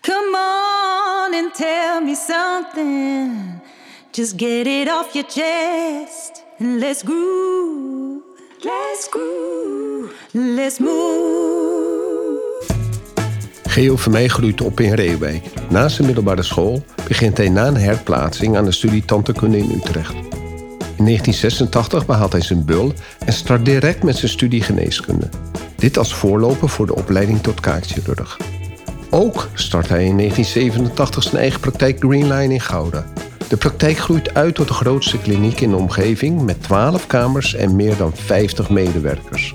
Come on and tell me something. Just get it off your chest and let's groove. Let's groove. Let's move. Geo Vermeij groeit op in Reewijk. Na zijn middelbare school begint hij na een herplaatsing aan de studie tandheelkunde in Utrecht. In 1986 behaalt hij zijn bul en start direct met zijn studie geneeskunde. Dit als voorloper voor de opleiding tot kaakchirurg. Ook start hij in 1987 zijn eigen praktijk Greenline in Gouda. De praktijk groeit uit tot de grootste kliniek in de omgeving met 12 kamers en meer dan 50 medewerkers.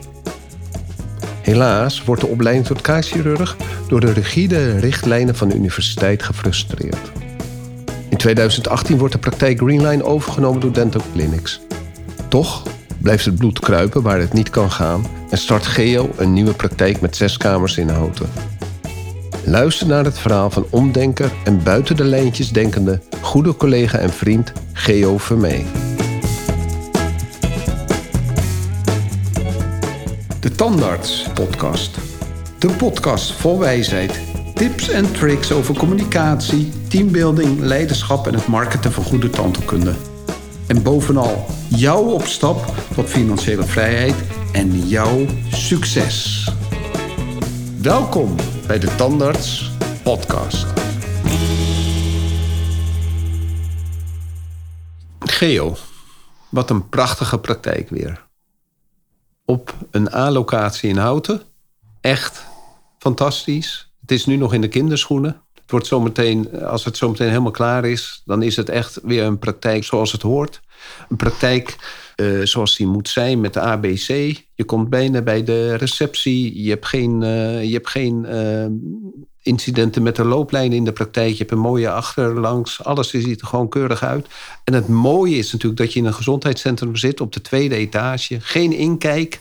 Helaas wordt de opleiding tot kaakchirurg door de rigide richtlijnen van de universiteit gefrustreerd. In 2018 wordt de praktijk Greenline overgenomen door Dental Clinics. Toch blijft het bloed kruipen waar het niet kan gaan en start Geo een nieuwe praktijk met zes kamers in Houten. Luister naar het verhaal van omdenker en buiten de lijntjes denkende goede collega en vriend Geo Vermee. De Tandarts Podcast. De podcast vol wijsheid, tips en tricks over communicatie, teambuilding, leiderschap en het marketen van goede tandheelkunde. En bovenal jouw opstap tot financiële vrijheid en jouw succes. Welkom bij de Tandarts Podcast. Geo, wat een prachtige praktijk weer. Op een A-locatie in Houten. Echt fantastisch. Het is nu nog in de kinderschoenen. Het wordt zometeen, als het zometeen helemaal klaar is, dan is het echt weer een praktijk zoals het hoort. Een praktijk uh, zoals die moet zijn met de ABC. Je komt bijna bij de receptie. Je hebt geen, uh, je hebt geen uh, incidenten met de looplijn in de praktijk. Je hebt een mooie achterlangs. Alles ziet er gewoon keurig uit. En het mooie is natuurlijk dat je in een gezondheidscentrum zit op de tweede etage. Geen inkijk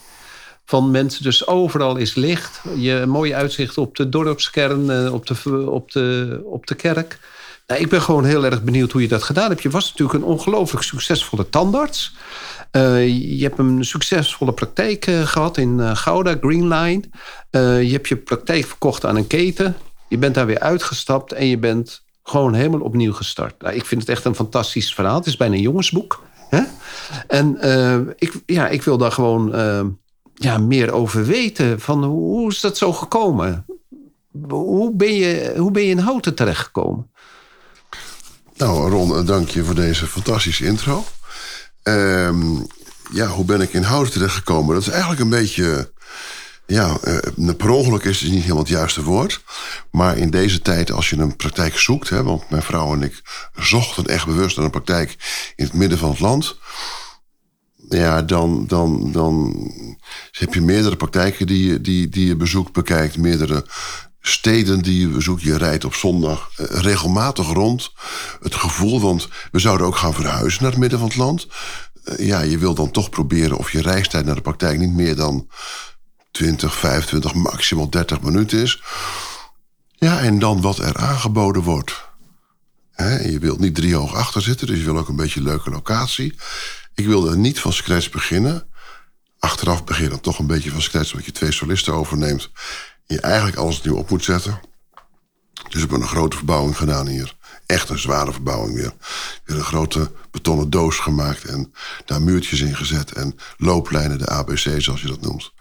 van mensen. Dus overal is licht. Je een mooi uitzicht op de dorpskern, op de, op de, op de kerk. Nou, ik ben gewoon heel erg benieuwd hoe je dat gedaan hebt. Je was natuurlijk een ongelooflijk succesvolle tandarts. Uh, je hebt een succesvolle praktijk uh, gehad in uh, Gouda, Greenline. je hebt je praktijk verkocht aan een keten. Je bent daar weer uitgestapt en je bent gewoon helemaal opnieuw gestart. Nou, ik vind het echt een fantastisch verhaal. Het is bijna een jongensboek. Hè? En ik, ja, ik wil daar gewoon ja, meer over weten. Van hoe is dat zo gekomen? Hoe ben je, hoe ben je in Houten terechtgekomen? Nou, Ron, dank je voor deze fantastische intro. Um, ja, hoe ben ik in Houten terechtgekomen? Dat is eigenlijk een beetje... Ja, uh, per ongeluk is het niet helemaal het juiste woord. Maar in deze tijd, als je een praktijk zoekt... Hè, want mijn vrouw en ik zochten echt bewust naar een praktijk... in het midden van het land... Ja, dan, dan, dan heb je meerdere praktijken die je, die, die je bezoekt, bekijkt. Meerdere steden die je bezoekt. Je rijdt op zondag regelmatig rond. Het gevoel, want we zouden ook gaan verhuizen naar het midden van het land. Ja, je wil dan toch proberen of je reistijd naar de praktijk niet meer dan 20, 25, maximaal 30 minuten is. Ja, en dan wat er aangeboden wordt. je wilt niet drie hoog achter zitten, dus je wil ook een beetje een leuke locatie. Ik wilde niet van scratch beginnen. Achteraf begin dan toch een beetje van scratch, omdat je twee solisten overneemt eigenlijk alles nieuw op moet zetten. Dus we hebben een grote verbouwing gedaan hier. Echt een zware verbouwing weer. Weer een grote betonnen doos gemaakt en daar muurtjes in gezet. En looplijnen, de ABC zoals je dat noemt.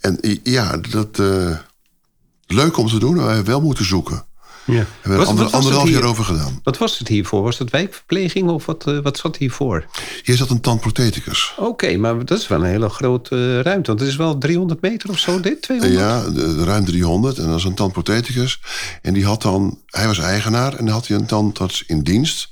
En ja, dat... Uh, leuk om te doen, maar we hebben wel moeten zoeken. Ja. We hebben er ander, anderhalf jaar over gedaan. Wat was het hiervoor? Was het wijkverpleging of wat, uh, wat zat hiervoor? Hier zat een tandprotheticus. Oké, maar dat is wel een hele grote uh, ruimte. Want het is wel 300 meter of zo, dit? 200? ja, ruim 300. En dat is een tandprotheticus. En die had dan, hij was eigenaar en dan had hij een tandarts in dienst.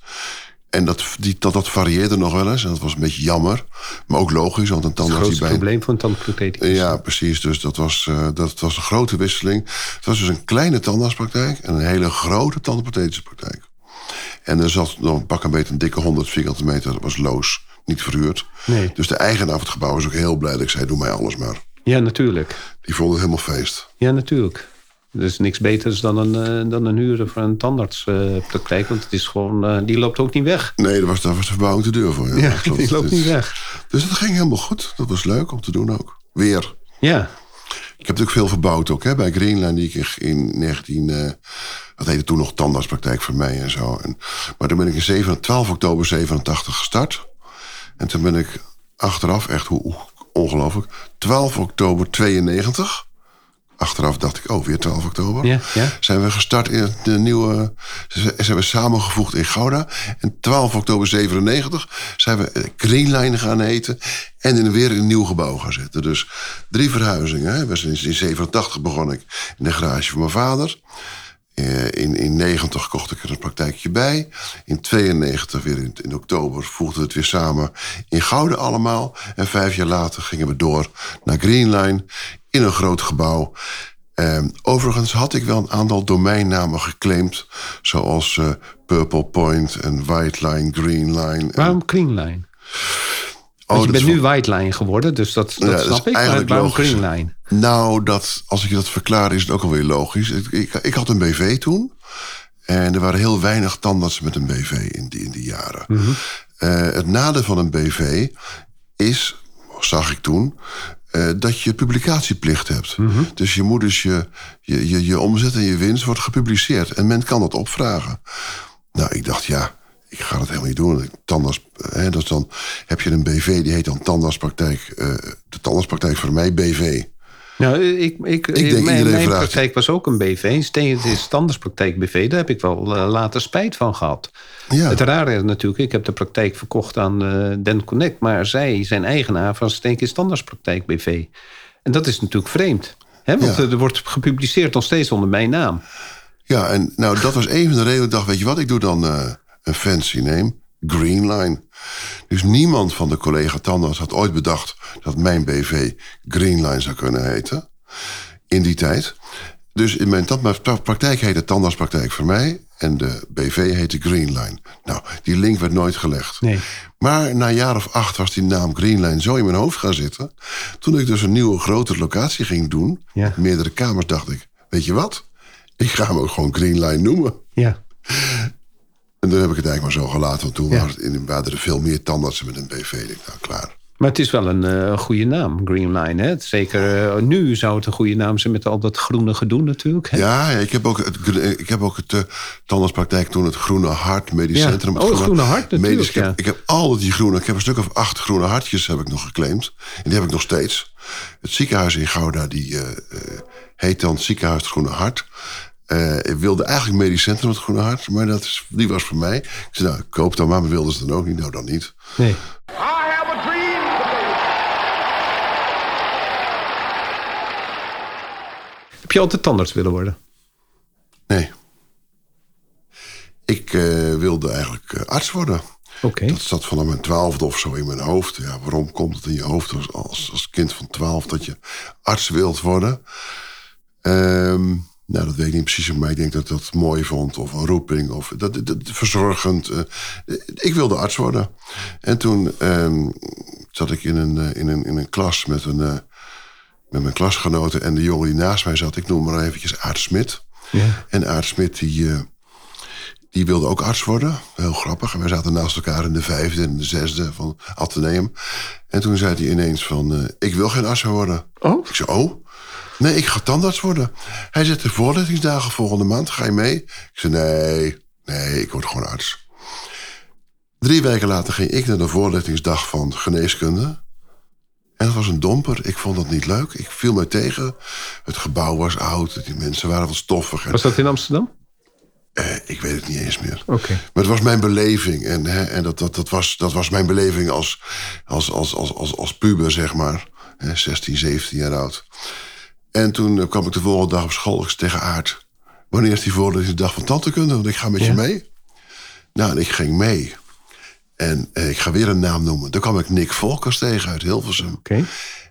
En dat, die, dat, dat varieerde nog wel eens. En dat was een beetje jammer. Maar ook logisch, want een tandarts... Het bij... probleem van een tandprotheticus. Ja, precies. Dus dat was, uh, dat was een grote wisseling. Het was dus een kleine tandartspraktijk... en een hele grote tandprothetische praktijk. En er zat nog een pak een beetje een dikke 100 vierkante meter. Dat was loos, niet verhuurd. Nee. Dus de eigenaar van het gebouw was ook heel blij dat ik zei... doe mij alles maar. Ja, natuurlijk. Die vond het helemaal feest. Ja, natuurlijk. Dus niks beters dan een, uh, dan een huren voor een tandartspraktijk. Uh, want het is gewoon, uh, die loopt ook niet weg. Nee, daar was, daar was de verbouwing te duur voor. Ja, ja die loopt niet weg. Dus dat ging helemaal goed. Dat was leuk om te doen ook. Weer. Ja. Ik heb natuurlijk veel verbouwd ook hè, bij Greenland, die ik in 19. eh dat heette toen nog tandartspraktijk voor mij en zo. En, maar toen ben ik in 7, 12 oktober 87 gestart. En toen ben ik achteraf, echt hoe ongelooflijk, 12 oktober 92. Achteraf dacht ik, oh, weer 12 oktober. Ja, ja. Zijn we gestart in de nieuwe. Zijn we samengevoegd in Gouda. En 12 oktober 97 zijn we eh, Greenline gaan heten. En in weer een nieuw gebouw gaan zitten. Dus drie verhuizingen. Hè. We zijn in 87 begon ik in de garage van mijn vader. Eh, In, in 90 kocht ik er een praktijkje bij. In 92, weer in, in oktober, voegden we het weer samen in Gouden allemaal. En vijf jaar later gingen we door naar Greenline in een groot gebouw. Ehm, overigens had ik wel een aantal domeinnamen geclaimd. Zoals eh, Purple Point en White Line, Green Line. Waarom Oh, Want je bent nu White Line geworden, dus dat, dat Ja, dat is snap ik. Maar eigenlijk waarom logisch. Greenline? Nou, dat, als ik je dat verklaar, is het ook alweer logisch. Ik, ik, ik had een BV toen. En er waren heel weinig tandartsen met een BV in die, in die jaren. Eh, het nadeel van een BV is, zag ik toen, eh, dat je publicatieplicht hebt. Dus je moet dus je, je, je, je omzet en je winst wordt gepubliceerd. En men kan dat opvragen. Nou, ik dacht, ja, ik ga dat helemaal niet doen. Tandarts, hè, dan, heb je een BV, die heet dan tandartspraktijk. eh, de tandartspraktijk voor mij BV. Nou, ik, ik, denk mijn, iedereen mijn praktijk was ook een BV. Het is standaardspraktijk BV. Daar heb ik wel eh, later spijt van gehad. Ja. Het rare is natuurlijk, ik heb de praktijk verkocht aan eh Den Connect. Maar zij zijn eigenaar van Steenk Standaardspraktijk BV. En dat is natuurlijk vreemd. Hè? Want Ja. er wordt gepubliceerd nog steeds onder mijn naam. Ja, en nou, dat was een van de redenen. Ik dacht, weet je wat, ik doe dan eh, een fancy name. Greenline. Dus niemand van de collega tandarts had ooit bedacht... dat mijn BV Greenline zou kunnen heten. In die tijd. Dus in mijn tandartspraktijk heette tandartspraktijk voor mij... en de BV heette Greenline. Nou, die link werd nooit gelegd. Nee. Maar na een jaar of acht was die naam Greenline zo in mijn hoofd gaan zitten. Toen ik dus een nieuwe grotere locatie ging doen, Ja. meerdere kamers, dacht ik: Weet je wat? Ik ga hem ook gewoon Greenline noemen. Ja. En toen heb ik het eigenlijk maar zo gelaten, want toen Ja. waren, het er veel meer tandartsen met een BV. Ik nou klaar. Maar het is wel een eh, goede naam, Greenline. Hè? Het Zeker eh, nu zou het een goede naam zijn met al dat groene gedoe natuurlijk. Hè? Ja, ja, ik heb ook het, ik heb ook het eh, tandartspraktijk toen het Groene Hart Medisch Ja. Centrum. Oh, het Groene Hart, natuurlijk, Medisch, ik, heb, ja. ik heb al die groene, ik heb een stuk of acht groene hartjes heb ik nog geclaimd. En die heb ik nog steeds. Het ziekenhuis in Gouda, die eh, eh, heet dan het ziekenhuis het Groene Hart. Eh, ik wilde eigenlijk Medisch Centrum het Groene Hart, maar dat is, die was voor mij. Ik zei, nou, koop dan maar, maar wilden ze dan ook niet. Nou, dan niet. Nee. I have a dream today. Heb je altijd tandarts willen worden? Nee. Ik eh, wilde eigenlijk eh, arts worden. Oké. Dat zat vanaf mijn twaalfde of zo in mijn hoofd. Ja, waarom komt het in je hoofd als, als, als kind van twaalf dat je arts wilt worden? Ehm, nou, dat weet ik niet precies, maar ik denk dat ik dat mooi vond. Of een roeping, of dat, dat, dat- verzorgend. eh. ik wilde arts worden. En toen ehm, zat ik in een, eh, in, een, in een klas met, een, eh, met mijn klasgenoten. En de jongen die naast mij zat, ik noem maar eventjes Aart Smit. Ja. En Aart Smit, die, die wilde ook arts worden. Heel grappig. En wij zaten naast elkaar in de vijfde en de zesde van Atheneum. En toen zei hij ineens van, ik wil geen arts worden. Oh? Ik zei, oh? Nee, ik ga tandarts worden. Hij zette voorlichtingsdagen volgende maand. Ga je mee? Ik zei, nee, nee, ik word gewoon arts. Drie weken later ging ik naar de voorlichtingsdag van geneeskunde. En het was een domper. Ik vond dat niet leuk. Ik viel mij tegen. Het gebouw was oud. Die mensen waren wat stoffig. En Was dat in Amsterdam? eh, ik weet het niet eens meer. Oké. Maar het was mijn beleving. En, hè, en dat, dat, dat, was, dat was mijn beleving als, als, als, als, als, als puber, zeg maar. Hè, 16, 17 jaar oud. En toen eh, kwam ik de volgende dag op school. Tegen Aard. Wanneer is die volgende dag van tantekunde? Want ik ga met Ja. je mee. Nou, en ik ging mee. En eh, ik ga weer een naam noemen. Toen kwam ik Nick Volkers tegen uit Hilversum. Oké.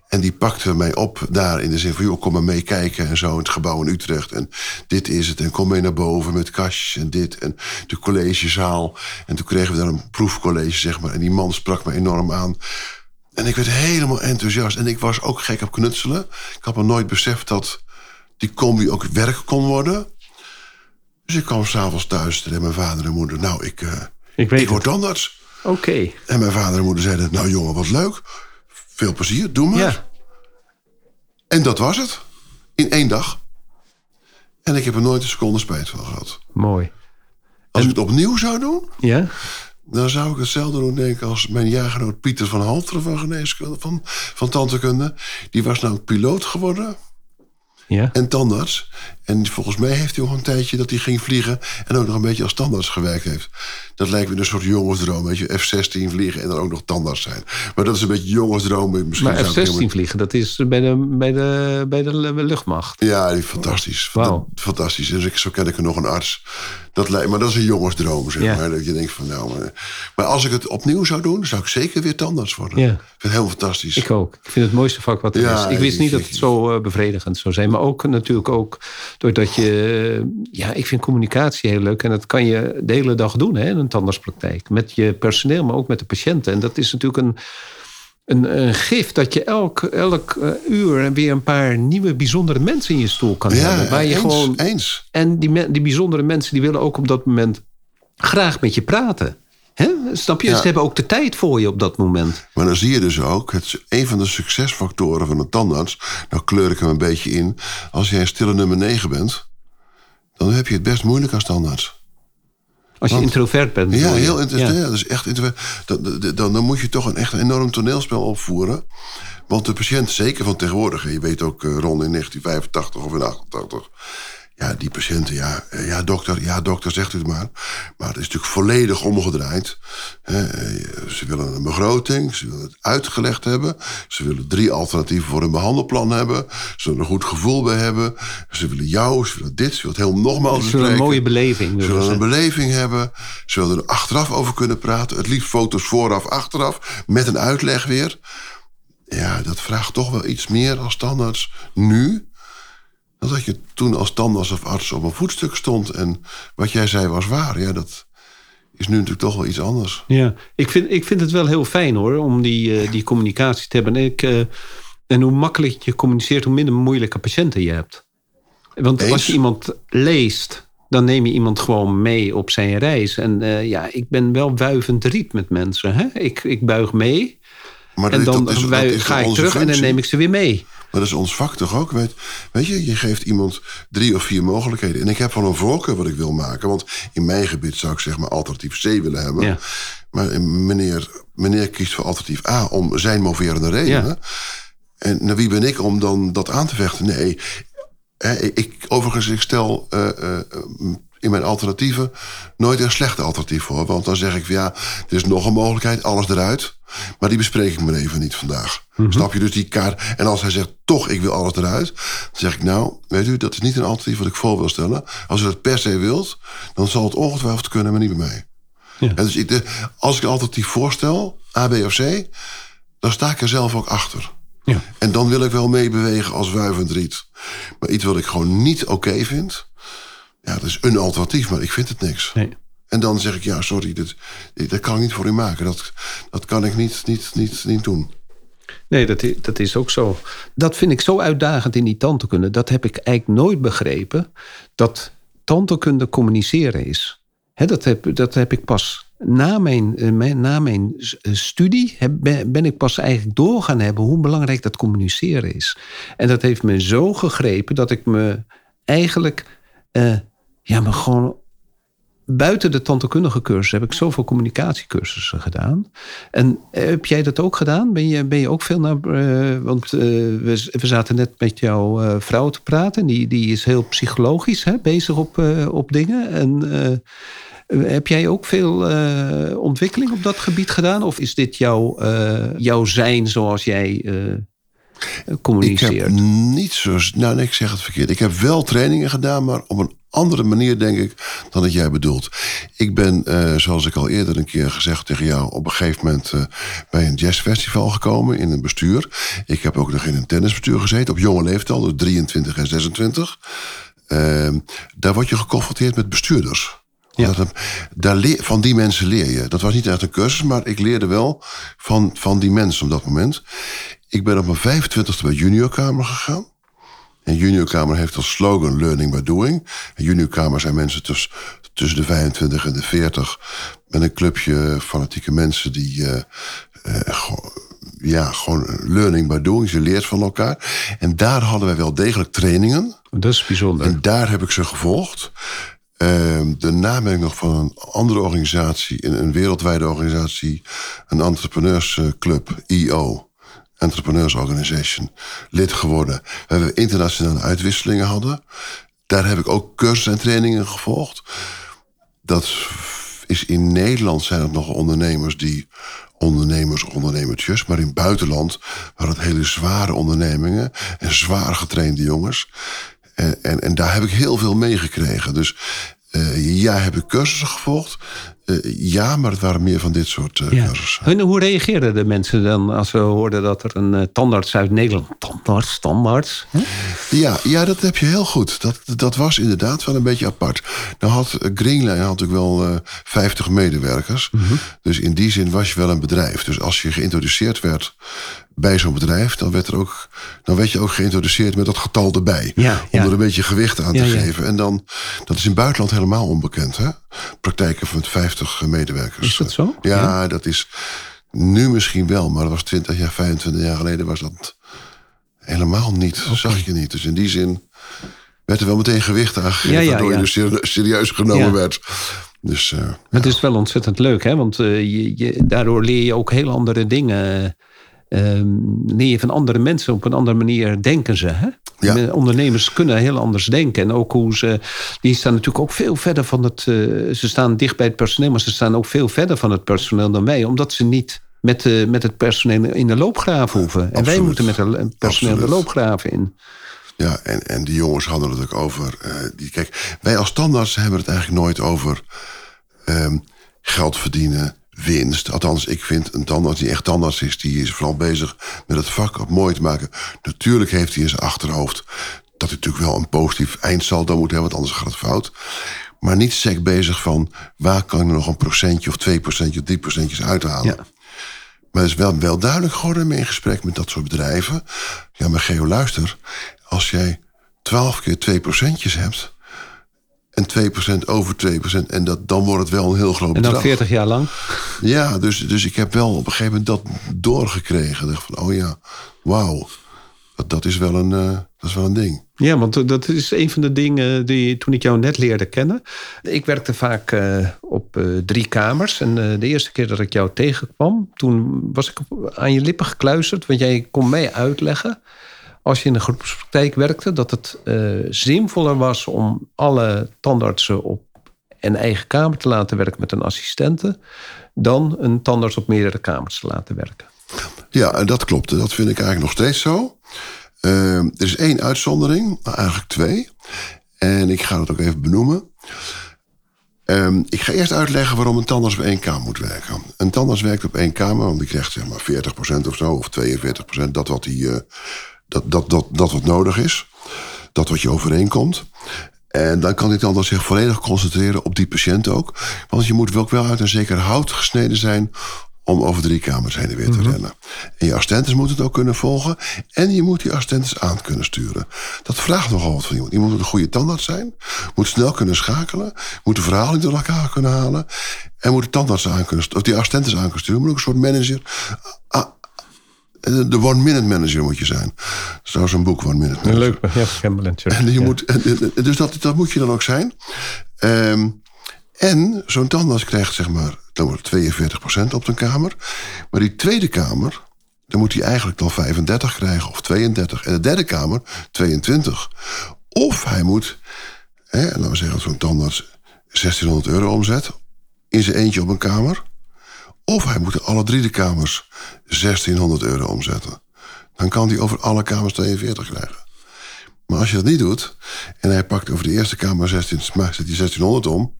En die pakte mij op daar in de zin van... joh, kom maar mee kijken en zo in het gebouw in Utrecht. En dit is het. En kom mee naar boven met kastjes en dit. En de collegezaal. En toen kregen we daar een proefcollege, zeg maar. En die man sprak me enorm aan. En ik werd helemaal enthousiast. En ik was ook gek op knutselen. Ik had me nooit beseft dat die combi ook werk kon worden. Dus ik kwam s'avonds thuis tegen mijn vader en moeder. Nou, ik, eh, Ik weet ik word tandarts. Oké. En mijn vader en moeder zeiden... nou jongen, wat leuk. Veel plezier, doe maar. Ja. En dat was het. In één dag. En ik heb er nooit een seconde spijt van gehad. Mooi. Als ik het opnieuw zou doen, Ja? Dan zou ik hetzelfde doen, denk ik, als mijn jaargenoot Pieter van Halteren van geneeskunde, van, van tandheelkunde. Die was nou piloot geworden Ja? en tandarts. En volgens mij heeft hij nog een tijdje dat hij ging vliegen en ook nog een beetje als tandarts gewerkt heeft. Dat lijkt me een soort jongensdroom, weet je, F-16 vliegen en dan ook nog tandarts zijn. Maar dat is een beetje jongensdroom. Misschien Maar zou ik F-16 helemaal- vliegen, dat is bij de, bij de, bij de luchtmacht. Ja, die fantastisch. Dat- fantastisch. Dus ik, zo ken ik er nog een arts. Dat lijkt, maar dat is een jongensdroom, zeg Ja. maar. Dat je denkt van, nou... eh, Maar als ik het opnieuw zou doen, zou ik zeker weer tandarts worden. Ja. Ik vind het heel fantastisch. Ik ook. Ik vind het het mooiste vak wat er Ja, is. Ik wist ik- niet dat het zo eh, bevredigend zou zijn. Maar ook natuurlijk ook doordat je... Ja, ik vind communicatie heel leuk. En dat kan je de hele dag doen hè, in een tandartspraktijk. Met je personeel, maar ook met de patiënten. En dat is natuurlijk een, een, een gift dat je elk, elk eh, uur weer een paar nieuwe bijzondere mensen in je stoel kan ja, hebben. Waar je eens, gewoon eens. En die, die bijzondere mensen die willen ook op dat moment graag met je praten. Hè? Snap je? Ja. Ze hebben ook de tijd voor je op dat moment. Maar dan zie je dus ook, het is een van de succesfactoren van een tandarts... nou kleur ik hem een beetje in. Als jij een stille nummer 9 bent... dan heb je het best moeilijk als tandarts. Als je Want- introvert bent. Ja, heel interessant. Ja. Is echt introvert. Dan, dan, dan, moet je toch een echt enorm toneelspel opvoeren. Want de patiënt, zeker van tegenwoordig... je weet ook eh, rond in 1985 of in 88... Ja, die patiënten, ja, ja, dokter, ja, dokter, zegt u het maar. Maar het is natuurlijk volledig omgedraaid. Eh, Ze willen een begroting, ze willen het uitgelegd hebben. Ze willen drie alternatieven voor een behandelplan hebben. Ze willen een goed gevoel bij hebben. Ze willen jou, ze willen dit, ze willen het heel nogmaals Ze willen een mooie beleving. Ze willen ze. een beleving hebben. Ze willen er achteraf over kunnen praten. Het liefst foto's vooraf, achteraf. Met een uitleg weer. Ja, dat vraagt toch wel iets meer als tandarts nu. Dan dat je toen als tandarts of arts op een voetstuk stond. En wat jij zei was waar. Ja, dat is nu natuurlijk toch wel iets anders. Ja, ik vind, ik vind het wel heel fijn hoor, om die, eh, die communicatie te hebben. En, ik, eh, en hoe makkelijk je communiceert, hoe minder moeilijke patiënten je hebt. Want Eens. als je iemand leest, dan neem je iemand gewoon mee op zijn reis. En eh, ja, ik ben wel wuivend riet met mensen. Hè? Ik, ik buig mee Maar en dan dat is- wui- dat is ga ik terug en dan neem ik ze weer mee. Maar dat is ons vak toch ook? Weet, weet je, je geeft iemand drie of vier mogelijkheden. En ik heb van een voorkeur wat ik wil maken. Want in mijn gebied zou ik zeg maar alternatief C willen hebben. Ja. Maar eh, meneer, meneer kiest voor alternatief A om zijn moverende redenen. Ja. En naar wie ben ik om dan dat aan te vechten? Nee, hè, ik, overigens, ik stel eh, eh, in mijn alternatieven nooit een slechte alternatief voor. Want dan zeg ik van ja, er is nog een mogelijkheid, alles eruit. Maar die bespreek ik maar even niet vandaag. Snap je dus die kaart? En als hij zegt toch, ik wil alles eruit. Dan zeg ik nou, weet u, dat is niet een alternatief wat ik voor wil stellen. Als u dat per se wilt, dan zal het ongetwijfeld kunnen, maar niet bij mij. En dus ik, de- als ik een alternatief voorstel, A, B of C, dan sta ik er zelf ook achter. Ja. En dan wil ik wel meebewegen als wuivend riet. Maar iets wat ik gewoon niet oké vind, ja, dat is een alternatief, maar ik vind het niks. Nee. En dan zeg ik, ja, sorry, dit- dat kan ik niet voor u maken. Dat, dat kan ik niet, niet, niet, niet doen. Nee, dat is, dat is ook zo. Dat vind ik zo uitdagend in die tandheelkunde. Dat heb ik eigenlijk nooit begrepen. Dat tandheelkunde communiceren is. Hè, dat, heb, dat heb ik pas na mijn, eh, mijn- na mijn eh, studie... Heb, ben, ben ik pas eigenlijk door gaan hebben... hoe belangrijk dat communiceren is. En dat heeft me zo gegrepen dat ik me eigenlijk... eh, ja, maar gewoon buiten de tandheelkundige cursus heb ik zoveel communicatiecursussen gedaan. En eh, heb jij dat ook gedaan? Ben je, ben je ook veel naar. eh, want eh, we, we zaten net met jouw vrouw te praten. Die, die is heel psychologisch hè, bezig op, op dingen. En heb jij ook veel ontwikkeling op dat gebied gedaan? Of is dit jouw, jouw zijn zoals jij Ik heb niet zo... Nou, ik zeg het verkeerd. Ik heb wel trainingen gedaan, maar op een andere manier, denk ik, dan dat jij bedoelt. Ik ben, eh, zoals ik al eerder een keer gezegd tegen jou... op een gegeven moment eh, bij een jazzfestival gekomen in een bestuur. Ik heb ook nog in een tennisbestuur gezeten, op jonge leeftijd, al, dus 23 en 26. Ehm, daar word je geconfronteerd met bestuurders. Ja. Dat, daar leer, van die mensen leer je. Dat was niet echt een cursus, maar ik leerde wel van, van die mensen op dat moment. Ik ben op mijn 25e bij juniorkamer gegaan. En juniorkamer heeft als slogan learning by doing. En juniorkamer zijn mensen tussen, tussen de 25 en de 40. Met een clubje fanatieke mensen die eh, eh, ja, gewoon learning by doing. Je leert van elkaar. En daar hadden wij wel degelijk trainingen. Dat is bijzonder. En daar heb ik ze gevolgd. Ehm, daarna ben ik nog van een andere organisatie, een, een wereldwijde organisatie, een entrepreneursclub, EO, Entrepreneurs Organization, lid geworden. Waar we internationale uitwisselingen hadden. Daar heb ik ook cursussen en trainingen gevolgd. Dat is in Nederland zijn het nog ondernemers die ondernemers ondernemertjes. Maar in het buitenland waren het hele zware ondernemingen en zwaar getrainde jongens. En, en, en daar heb ik heel veel meegekregen. Dus uh, ja, heb ik cursussen gevolgd. Uh, ja, maar het waren meer van dit soort uh, Ja. cursussen. En hoe reageerden de mensen dan als ze hoorden dat er een eh, tandarts uit Nederland... Tandarts, tandarts. Ja, ja, dat heb je heel goed. Dat, dat was inderdaad wel een beetje apart. Nou had eh, Greenline had natuurlijk wel eh 50 medewerkers. Dus in die zin was je wel een bedrijf. Dus als je geïntroduceerd werd bij zo'n bedrijf... Dan werd, er ook, dan werd je ook geïntroduceerd met dat getal erbij. Ja, om ja. er een beetje gewicht aan te ja. geven. En dan, dat is in het buitenland helemaal onbekend. Hè? Praktijken van 50 medewerkers. Is dat zo? Ja, Ja. dat is nu misschien wel. Maar dat was 20 jaar, 25 jaar geleden was dat helemaal niet. Zag je niet. Dus in die zin werd er wel meteen gewicht aan gegeven... Ja, ja, waardoor je dus ser- serieus genomen werd. Dus eh, het is wel ontzettend leuk, hè? Want eh, je, je, daardoor leer je ook heel andere dingen. Ehm, leer je van andere mensen op een andere manier denken ze. Hè? Ja. Ondernemers kunnen heel anders denken. En ook hoe ze. Die staan natuurlijk ook veel verder van het. eh, ze staan dicht bij het personeel, maar ze staan ook veel verder van het personeel dan wij. Omdat ze niet met, de, met het personeel in de loopgraven hoeven. En wij moeten met het personeel de loopgraven in. ja, en, en die jongens hadden het ook over... eh, die, kijk, wij als standaards hebben het eigenlijk nooit over... ehm, geld verdienen, winst. Althans, ik vind een tandarts die echt tandarts is... die is vooral bezig met het vak op mooi te maken. Natuurlijk heeft hij in zijn achterhoofd... dat hij natuurlijk wel een positief eindsaldo moet hebben... want anders gaat het fout. Maar niet sec bezig van... waar kan ik er nog een procentje of twee procentje of drie procentjes uithalen. Ja. Maar het is wel, wel duidelijk geworden in gesprek met dat soort bedrijven. Ja, maar Geo, luister. Als jij 12 keer 2 procentjes hebt... en 2% over 2%... en dat, dan wordt het wel een heel groot En dan bedrag. 40 jaar lang. Ja, dus, dus ik heb wel op een gegeven moment dat doorgekregen. Dacht van, oh ja, wauw. Dat, dat, is wel een, eh, dat is wel een ding. Ja, want dat is een van de dingen die toen ik jou net leerde kennen. Ik werkte vaak eh, op eh, drie kamers. En eh, de eerste keer dat ik jou tegenkwam, toen was ik aan je lippen gekluisterd. Want jij kon mij uitleggen, als je in een groepspraktijk werkte, dat het eh, zinvoller was om alle tandartsen op een eigen kamer te laten werken met een assistente. Dan een tandarts op meerdere kamers te laten werken. Ja, en dat klopt. Dat vind ik eigenlijk nog steeds zo. Eh, er is één uitzondering, eigenlijk twee. En ik ga dat ook even benoemen. Ehm, ik ga eerst uitleggen waarom een tandarts op één kamer moet werken. Een tandarts werkt op één kamer, want die krijgt zeg maar 40% of zo, of 42%, dat wat, die, eh, dat, dat, dat, dat wat nodig is. Dat wat je overeenkomt. En dan kan die tandarts zich volledig concentreren op die patiënt ook. Want je moet wel ook wel uit een zeker hout gesneden zijn om over drie kamers heen en weer te rennen. En je assistentes moeten het ook kunnen volgen. En je moet die assistentes aan kunnen sturen. Dat vraagt nogal wat van iemand. Iemand moet een goede tandarts zijn. Moet snel kunnen schakelen. Moet de verhaling door elkaar kunnen halen. En moet de tandarts aan kunnen sturen. Of die assistentes aan kunnen sturen. Moet ook een soort manager. De one-minute manager moet je zijn. Dat is trouwens een boek, One Minute Manager. Leuk, ja, Campbell En je moet, dus dat, dat moet je dan ook zijn. Ehm, en zo'n tandarts krijgt zeg maar, dan wordt het 42% op de kamer. Maar die tweede kamer, dan moet hij eigenlijk dan 35 krijgen of 32. En de derde kamer 22. Of hij moet, hè, laten we zeggen dat zo'n tandarts 1600 euro omzet. In zijn eentje op een kamer. Of hij moet in alle drie de kamers 1600 euro omzetten. Dan kan hij over alle kamers 42 krijgen. Maar als je dat niet doet en hij pakt over de eerste kamer 16, maar zet hij 1600 om.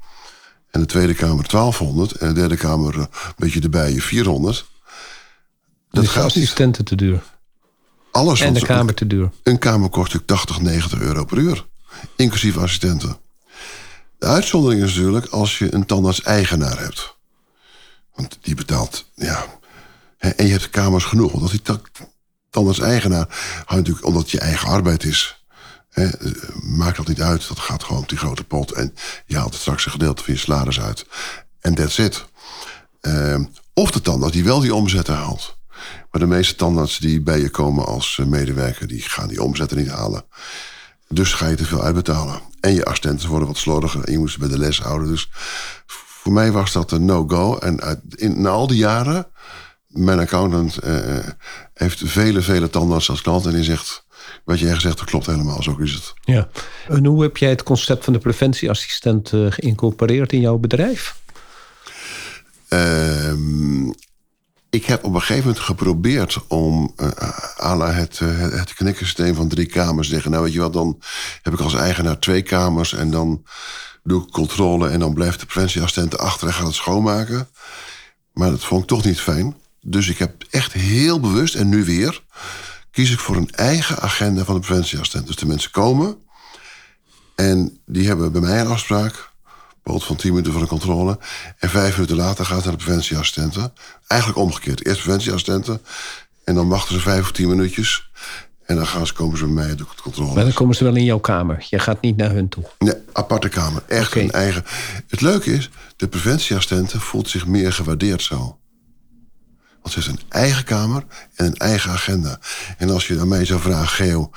En de tweede kamer 1200 en de derde kamer eh, een beetje erbij 400. Dat gaat niet. assistenten te duur. Alles En de kamer te duur. Een kamer kost natuurlijk 80, 90 euro per uur. Inclusief assistenten. De uitzondering is natuurlijk als je een tandarts-eigenaar hebt. Die betaalt, ja. En je hebt kamers genoeg. Want als die ta- tandarts-eigenaar, houdt natuurlijk, omdat het je eigen arbeid is. Hè, eh, maakt dat niet uit. Dat gaat gewoon op die grote pot. En je haalt het straks een gedeelte van je salaris uit. En that's it. Ehm, of de tandarts die wel die omzet haalt. Maar de meeste tandartsen die bij je komen als eh, medewerker... die gaan die omzetten niet halen. Dus ga je te veel uitbetalen. En je assistenten worden wat slordiger en je moet ze bij de les houden. Dus voor mij was dat een no-go. En uit, in, na al die jaren, mijn accountant eh, eh, heeft vele, vele tandartsen als klant. En die zegt, wat jij gezegd dat klopt helemaal, zo is het. Ja. En hoe heb jij het concept van de preventieassistent eh, geïncorporeerd in jouw bedrijf? Ehm, ik heb op een gegeven moment geprobeerd om uh, à la het, uh, het knikkensysteem van drie kamers te zeggen. Nou, weet je wat, dan heb ik als eigenaar twee kamers en dan doe ik controle en dan blijft de preventieassistent achter en gaat het schoonmaken. Maar dat vond ik toch niet fijn. Dus ik heb echt heel bewust, en nu weer, kies ik voor een eigen agenda van de preventieassistent. Dus de mensen komen en die hebben bij mij een afspraak bijvoorbeeld van 10 minuten voor een controle. En vijf minuten later gaat naar de preventieassistenten. Eigenlijk omgekeerd. Eerst preventieassistenten. En dan wachten ze vijf of tien minuutjes. En dan gaan ze, komen ze bij mij de controle. Maar dan komen ze wel in jouw kamer. Je gaat niet naar hun toe. Nee, aparte kamer. Echt een eigen. Het leuke is, de preventieassistenten voelt zich meer gewaardeerd zo. Want ze heeft een eigen kamer en een eigen agenda. En als je aan mij zou vragen, Geo,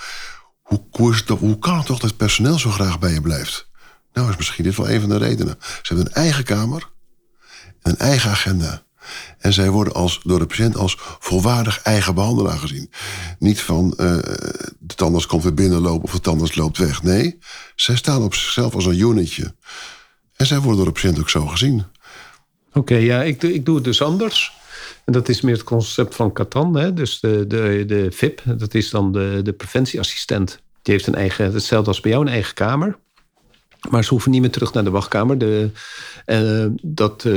hoe, het, hoe kan het toch dat het personeel zo graag bij je blijft? Nou, is misschien dit wel een van de redenen. Ze hebben een eigen kamer en een eigen agenda. En zij worden als, door de patiënt als volwaardig eigen behandelaar gezien. Niet van eh, de tandarts komt weer binnenlopen of de tandarts loopt weg. Nee, zij staan op zichzelf als een unitje. En zij worden door de patiënt ook zo gezien. Oké, ja, ik, ik doe het dus anders. En dat is meer het concept van Catan. Hè? Dus de, de, de VIP, dat is dan de, de preventieassistent. Die heeft een eigen, hetzelfde als bij jou, een eigen kamer. Maar ze hoeven niet meer terug naar de wachtkamer. De, eh, dat, eh,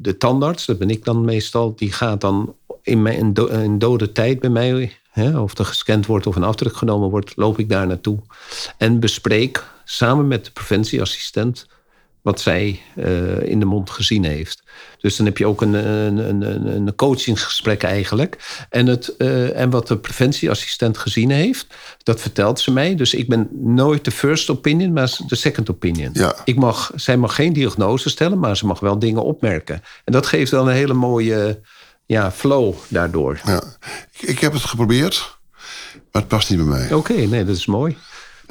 de tandarts, dat ben ik dan meestal, die gaat dan in, mijn, in, do- in dode tijd bij mij, hè, of er gescand wordt of een afdruk genomen wordt, loop ik daar naartoe. En bespreek samen met de preventieassistent wat zij eh, in de mond gezien heeft. Dus dan heb je ook een, een, een, een- een coachingsgesprek eigenlijk. En, het, eh, en wat de preventieassistent gezien heeft, dat vertelt ze mij. Dus ik ben nooit de first opinion, maar de second opinion. Ja. Ik mag, zij mag geen diagnose stellen, maar ze mag wel dingen opmerken. En dat geeft wel een hele mooie ja, flow daardoor. Ja. Ik, ik heb het geprobeerd, maar het past niet bij mij. Oké, nee, dat is mooi.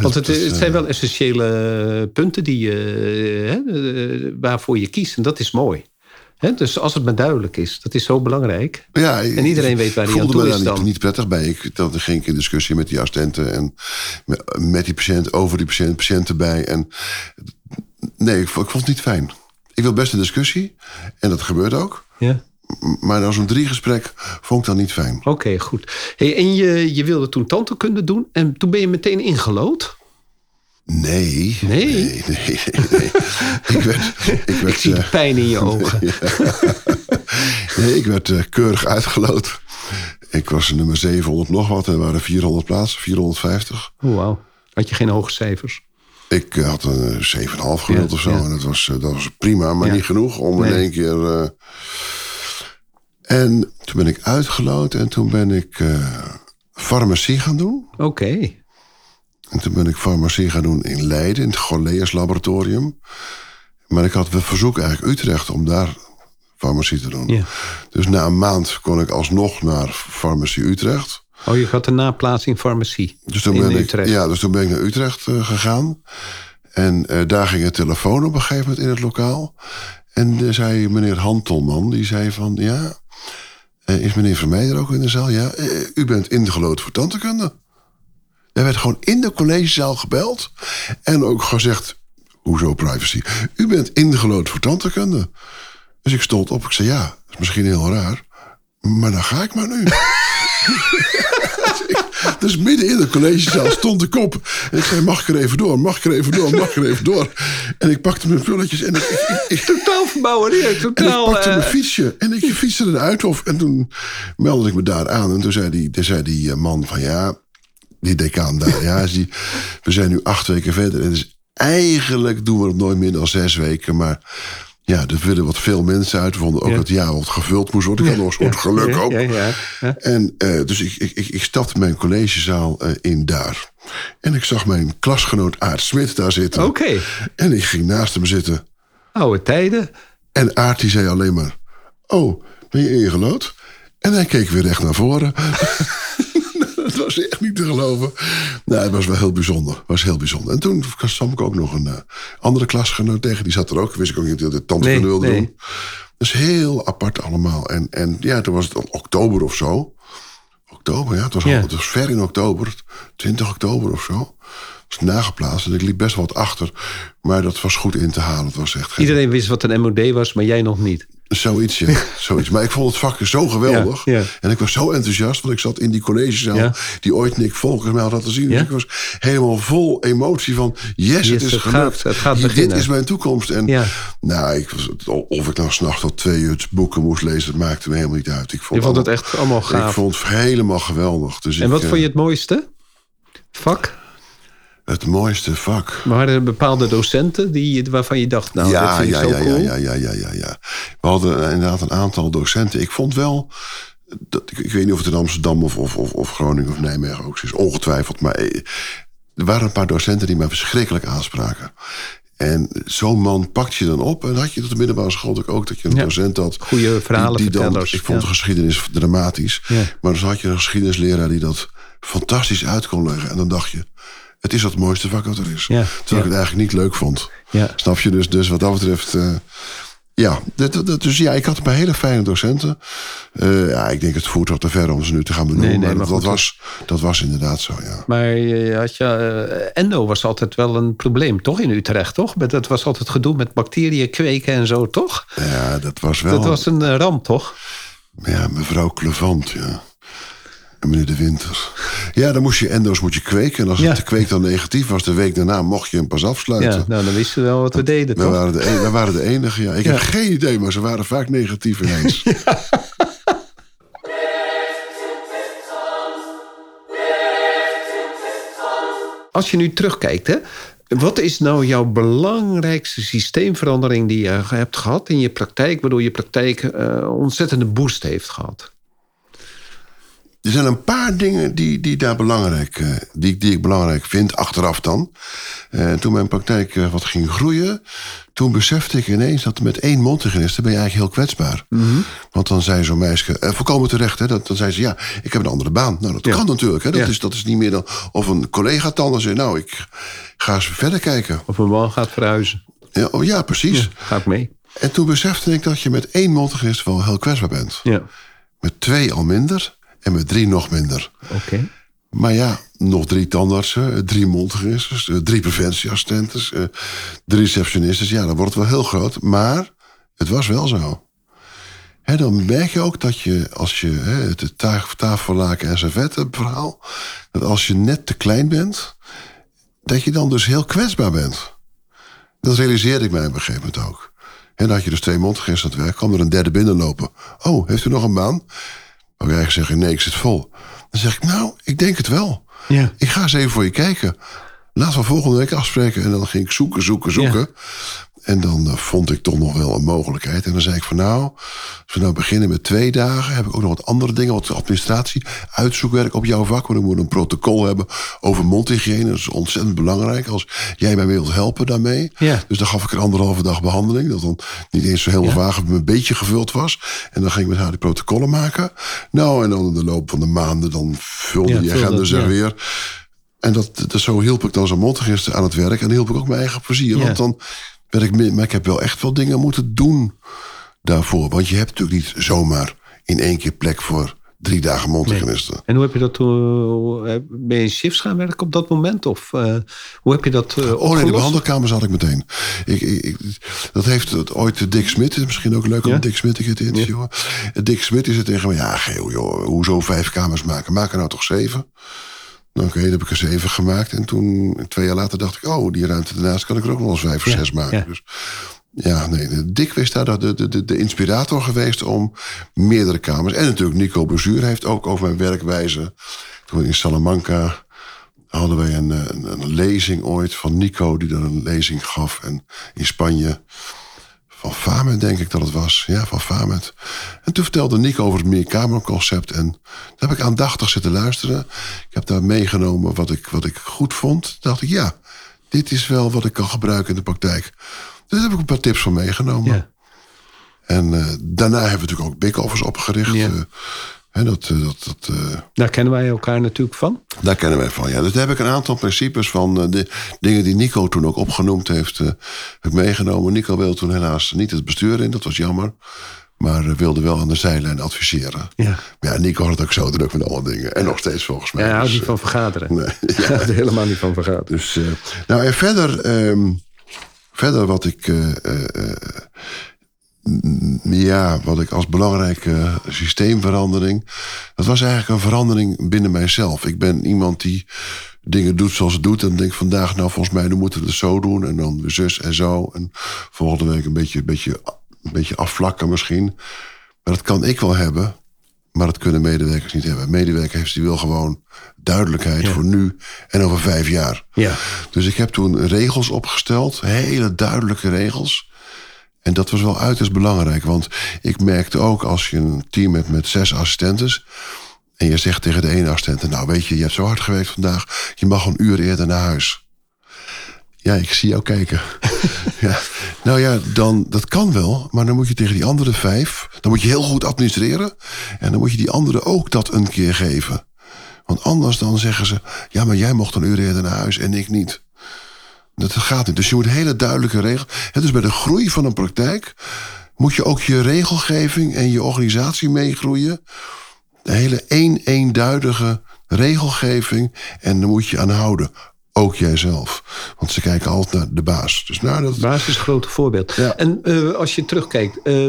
Want het, dat zijn wel essentiële punten die hè, eh, waarvoor je kiest. En dat is mooi. Dus als het maar duidelijk is, dat is zo belangrijk. Ja, En iedereen weet waar ik hij aan voelde toe me is dan. Niet, niet prettig bij. Ik, dan ging ik in discussie met die assistenten en met, die patiënt, over die patiënt, patiënt erbij. En nee, ik, vond- ik vond het niet fijn. Ik wil best een discussie en dat gebeurt ook. Ja. Maar als een driegesprek vond ik dat niet fijn. Oké, goed. Hey, en je, je wilde toen tandheelkunde doen en toen ben je meteen ingelood? Nee. Nee? Nee, nee, nee. nee. ik werd, ik werd, Ik zie eh, pijn in je ogen. nee, ik werd eh, keurig uitgeloot. Ik was nummer 700 nog wat en er waren 400 plaatsen, 450. Oh, wauw. Had je geen hoge cijfers? Ik eh, had een eh, 7,5 gemiddeld Ja, of zo. ja. En dat was, dat was prima, maar Ja. niet genoeg om in één keer. En toen ben ik uitgeloot en toen ben ik eh, farmacie gaan doen. Oké. En toen ben ik farmacie gaan doen in Leiden, in het Gorleers laboratorium. Maar ik had het verzoek eigenlijk Utrecht om daar farmacie te doen. Ja. Dus na een maand kon ik alsnog naar farmacie Utrecht. Oh, je had een naplaatsing farmacie Dus toen in ben, ik, Utrecht. ja, dus toen ben ik naar Utrecht eh, gegaan. En eh, daar ging een telefoon op een gegeven moment in het lokaal. En zei meneer Hantelman, die zei van... ja, is meneer Vermeijer ook in de zaal? Ja, eh, u bent ingelood voor tandheelkunde. Er werd gewoon in de collegezaal gebeld. En ook gezegd, hoezo privacy? U bent ingelood voor tandheelkunde. Dus ik stond op, ik zei ja, dat is misschien heel raar. Maar dan ga ik maar nu. Dus midden in de collegezaal stond de kop. En ik zei, mag ik er even door? Mag ik er even door? Mag ik er even door? En ik pakte mijn spulletjes en ik, ik, ik, Totaal verbouwereerd, en ik totaal... pakte eh, mijn fietsje en ik fietste naar de Uithof. En toen meldde ik me daar aan. En toen zei die, toen zei die eh, man van ja, die decaan daar. Ja, die, we zijn nu acht weken verder. En dus eigenlijk doen we het nooit meer dan zes weken. Maar ja, er willen wat veel mensen uit. We vonden ook Ja. dat het jaar wat gevuld moest worden. Ik had nog een soort geluk ook. Ja, ja, ja. En eh, dus ik, ik, ik, ik stapte mijn collegezaal eh, in daar. En ik zag mijn klasgenoot Aart Smit daar zitten. Oké, En ik ging naast hem zitten. oude tijden. En Aart die zei alleen maar... Oh, ben je ingelood? En hij keek weer recht naar voren. dat was echt niet te geloven. Nou, het was wel heel bijzonder. Was heel bijzonder. En toen kwam ik ook nog een eh, andere klasgenoot tegen. Die zat er ook. Wist ik ook niet dat de tante Nee, wilde nee. doen. Dus heel apart allemaal. En, en ja, toen was het oktober of zo. Oktober, ja. Het was, al, Ja. het was ver in oktober. 20 oktober of zo. Het was nageplaatst. En ik liep best wel wat achter. Maar dat was goed in te halen. Het was echt geen... Iedereen wist wat een MOD was, maar jij nog niet. Zoiets, ja. Zoiets. Maar ik vond het vak zo geweldig. Ja, ja. En ik was zo enthousiast, want ik zat in die collegezaal... Ja. die ooit Nick Volkers mij had laten zien. Ja? Ik was helemaal vol emotie van... yes, het is het gelukt. gaat- het gaat Hier, beginnen. Dit is mijn toekomst. En Ja. nou, ik was, of ik nou s'nachts tot twee uur boeken moest lezen... dat maakte me helemaal niet uit. Ik vond, Je vond het allemaal- echt allemaal gaaf. Ik vond het helemaal geweldig. Dus En ik, wat eh, vond je het mooiste? Vak? Het mooiste vak. Waren er bepaalde docenten die, waarvan je dacht, nou, dat ja, vind ik ja, zo ja, cool? ja, ja, ja, ja, ja. We hadden inderdaad een aantal docenten. Ik vond wel. Dat, ik, ik weet niet of het in Amsterdam of, of, of, of Groningen of Nijmegen ook is, ongetwijfeld. Maar eh, er waren een paar docenten die mij verschrikkelijk aanspraken. En zo'n man pakt je dan op. En had je dat op de middelbare school ook, dat je een Ja. docent had. Goeie die- die dan, Ik vond de geschiedenis dramatisch. Maar dan had je een geschiedenisleraar die dat fantastisch uit kon leggen. En dan dacht je, het is het mooiste vak wat er is. Ja, Terwijl ik het eigenlijk niet leuk vond. Ja. Snap je? Dus, dus wat dat betreft... eh, ja, dat, dat- dus ja, ik had een paar hele fijne docenten. Eh, ja, ik denk het voert wat te ver om ze nu te gaan benoemen. Nee, nee, maar maar dat, was, dat was inderdaad zo, ja. Maar had je, eh, endo was altijd wel een probleem, toch? In Utrecht, toch? Met- Dat was altijd gedoe met bacteriën kweken en zo, toch? Ja, dat was wel... Dat was een ramp, toch? Ja, mevrouw Clevant, ja. En meneer De Winter. Ja, dan moest je endo's moet je kweken. En als Ja. het kweek dan negatief was, de week daarna mocht je hem pas afsluiten. Ja, nou, dan wisten we wel wat we deden, We toch? waren, de en- we waren de enige, ja. Ik heb geen idee, maar ze waren vaak negatief ineens. Als je nu terugkijkt, hè, wat is nou jouw belangrijkste systeemverandering die je hebt gehad in je praktijk, waardoor je praktijk een ontzettende boost heeft gehad? Er zijn een paar dingen die, die daar belangrijk, eh, die, die ik belangrijk vind, achteraf dan. Eh, toen mijn praktijk eh, wat ging groeien, toen besefte ik ineens dat met één mondhygiënist ben je eigenlijk heel kwetsbaar. Want dan zei zo'n meisje, eh, volkomen terecht, hè, dat, dan zei ze, ja, ik heb een andere baan. Nou, dat Ja. kan natuurlijk, hè, dat, Ja. is, dat is niet meer dan... Of een collega dan zei, nou, ik ga eens verder kijken. Of een man gaat verhuizen? Ja, oh, ja precies. Ga ik mee? En toen besefte ik dat je met één mondhygiënist wel heel kwetsbaar bent. Ja, Met twee al minder en met drie nog minder. oké. Maar ja, nog drie tandartsen, eh, drie mondhygiënisten, eh, drie preventieassistenten, eh, drie receptionisten. Ja, dat wordt wel heel groot. Maar het was wel zo. Hè, dan merk je ook dat je, als je hè, het ta- tafellaken en servetten verhaal, dat als je net te klein bent, dat je dan dus heel kwetsbaar bent. Dat realiseerde ik mij op een gegeven moment ook. En dan had je dus twee mondhygiënisten aan het werk, kwam er een derde binnenlopen. Oh, heeft u nog een baan? Dan kan eigenlijk zeggen, nee, ik zit vol. Dan zeg ik, nou, ik denk het wel. Ja. Ik ga eens even voor je kijken. Laten we volgende week afspreken. En dan ging ik zoeken, zoeken, zoeken. En dan eh, vond ik toch nog wel een mogelijkheid. En dan zei ik van nou, als we nou beginnen met twee dagen... heb ik ook nog wat andere dingen, wat administratie, uitzoekwerk op jouw vak. Want ik moet een protocol hebben over mondhygiëne. Dat is ontzettend belangrijk als jij mij wilt helpen daarmee. Ja. Dus dan gaf ik er anderhalve dag behandeling. Dat dan niet eens zo heel Ja. vaag, maar een beetje gevuld was. En dan ging ik met haar die protocollen maken. Nou, en dan in de loop van de maanden... dan vulde Ja, die agenda zich weer. En dat, dat, zo hielp ik dan zo'n mondhygiëniste aan het werk. En hielp ik ook mijn eigen plezier. Ja. Want dan werd ik... Maar ik heb wel echt wel dingen moeten doen daarvoor. Want je hebt natuurlijk niet zomaar in één keer plek voor drie dagen mondhygiënisten. En hoe heb je dat toen? eh, Ben je in shifts gaan werken op dat moment? Of eh, hoe heb je dat eh Oh nee, de opgelost? behandelkamer zat ik meteen. Ik, ik, dat heeft het ooit Dick Smit, is misschien ook leuk om Ja? Dick Smit een keer te interviewen. Dick Smit is het tegen me, ja geel joh, hoezo vijf kamers maken? Maak er nou toch zeven? Nou oké, dan heb ik er zeven gemaakt. En toen, twee jaar later dacht ik, oh, die ruimte daarnaast kan ik er ook nog eens vijf of Ja, zes maken. ja. Dus ja, nee, Dick is daar de, de, de, de inspirator geweest om meerdere kamers. En natuurlijk Nico Bezuur heeft ook over mijn werkwijze. Toen in Salamanca hadden wij een, eh, een, een lezing ooit van Nico, die dan een lezing gaf. En in Spanje, van Famet denk ik dat het was. Ja, van Famet. En toen vertelde Nico over het meerkamerconcept. En daar heb ik aandachtig zitten luisteren. Ik heb daar meegenomen wat ik, wat ik goed vond. Toen dacht ik, ja, dit is wel wat ik kan gebruiken in de praktijk. Dus daar heb ik een paar tips van meegenomen. Ja. En eh, daarna hebben we natuurlijk ook bake-offers opgericht. Ja. Eh, hè, dat, eh, dat, dat, eh, Daar kennen wij elkaar natuurlijk van. daar kennen wij van. Ja. Dus daar heb ik een aantal principes van eh, de dingen die Nico toen ook opgenoemd heeft, eh, heb ik meegenomen. Nico wilde toen helaas niet het bestuur in, dat was jammer. Maar eh, wilde wel aan de zijlijn adviseren. Ja. Maar ja, Nico had het ook zo druk met alle dingen. En nog steeds volgens mij. Hij houdt Dus, niet van vergaderen. Nee, Hij houdt er helemaal niet van vergaderen. Dus, eh, nou, en verder, ehm, verder wat ik, eh, eh, eh, ja, wat ik als belangrijke systeemverandering, dat was eigenlijk een verandering binnen mijzelf. Ik ben iemand die dingen doet zoals het doet en denkt vandaag, nou, volgens mij, dan moeten we het zo doen en dan weer zus en zo. En volgende week een beetje, beetje, een beetje afvlakken misschien. Maar dat kan ik wel hebben. Maar dat kunnen medewerkers niet hebben. Medewerker heeft die wil gewoon duidelijkheid voor nu en over vijf jaar. Ja. Dus ik heb toen regels opgesteld, hele duidelijke regels. En dat was wel uiterst belangrijk, want ik merkte ook als je een team hebt met zes assistentes. en je zegt tegen de ene assistent: Nou, weet je, je hebt zo hard gewerkt vandaag, je mag een uur eerder naar huis. Ja, ik zie jou kijken. ja. Nou ja, dan, dat kan wel, maar dan moet je tegen die andere vijf... dan moet je heel goed administreren... en dan moet je die andere ook dat een keer geven. Want anders dan zeggen ze... ja, maar jij mocht een uur eerder naar huis en ik niet. Dat gaat niet. Dus je moet hele duidelijke regels... Het is bij de groei van een praktijk... moet je ook je regelgeving en je organisatie meegroeien. De hele één eenduidige regelgeving... en daar moet je aan houden. Ook jijzelf. Want ze kijken altijd naar de baas. Dus nou, dat, Baas is een groot voorbeeld. Ja. En eh, als je terugkijkt, eh,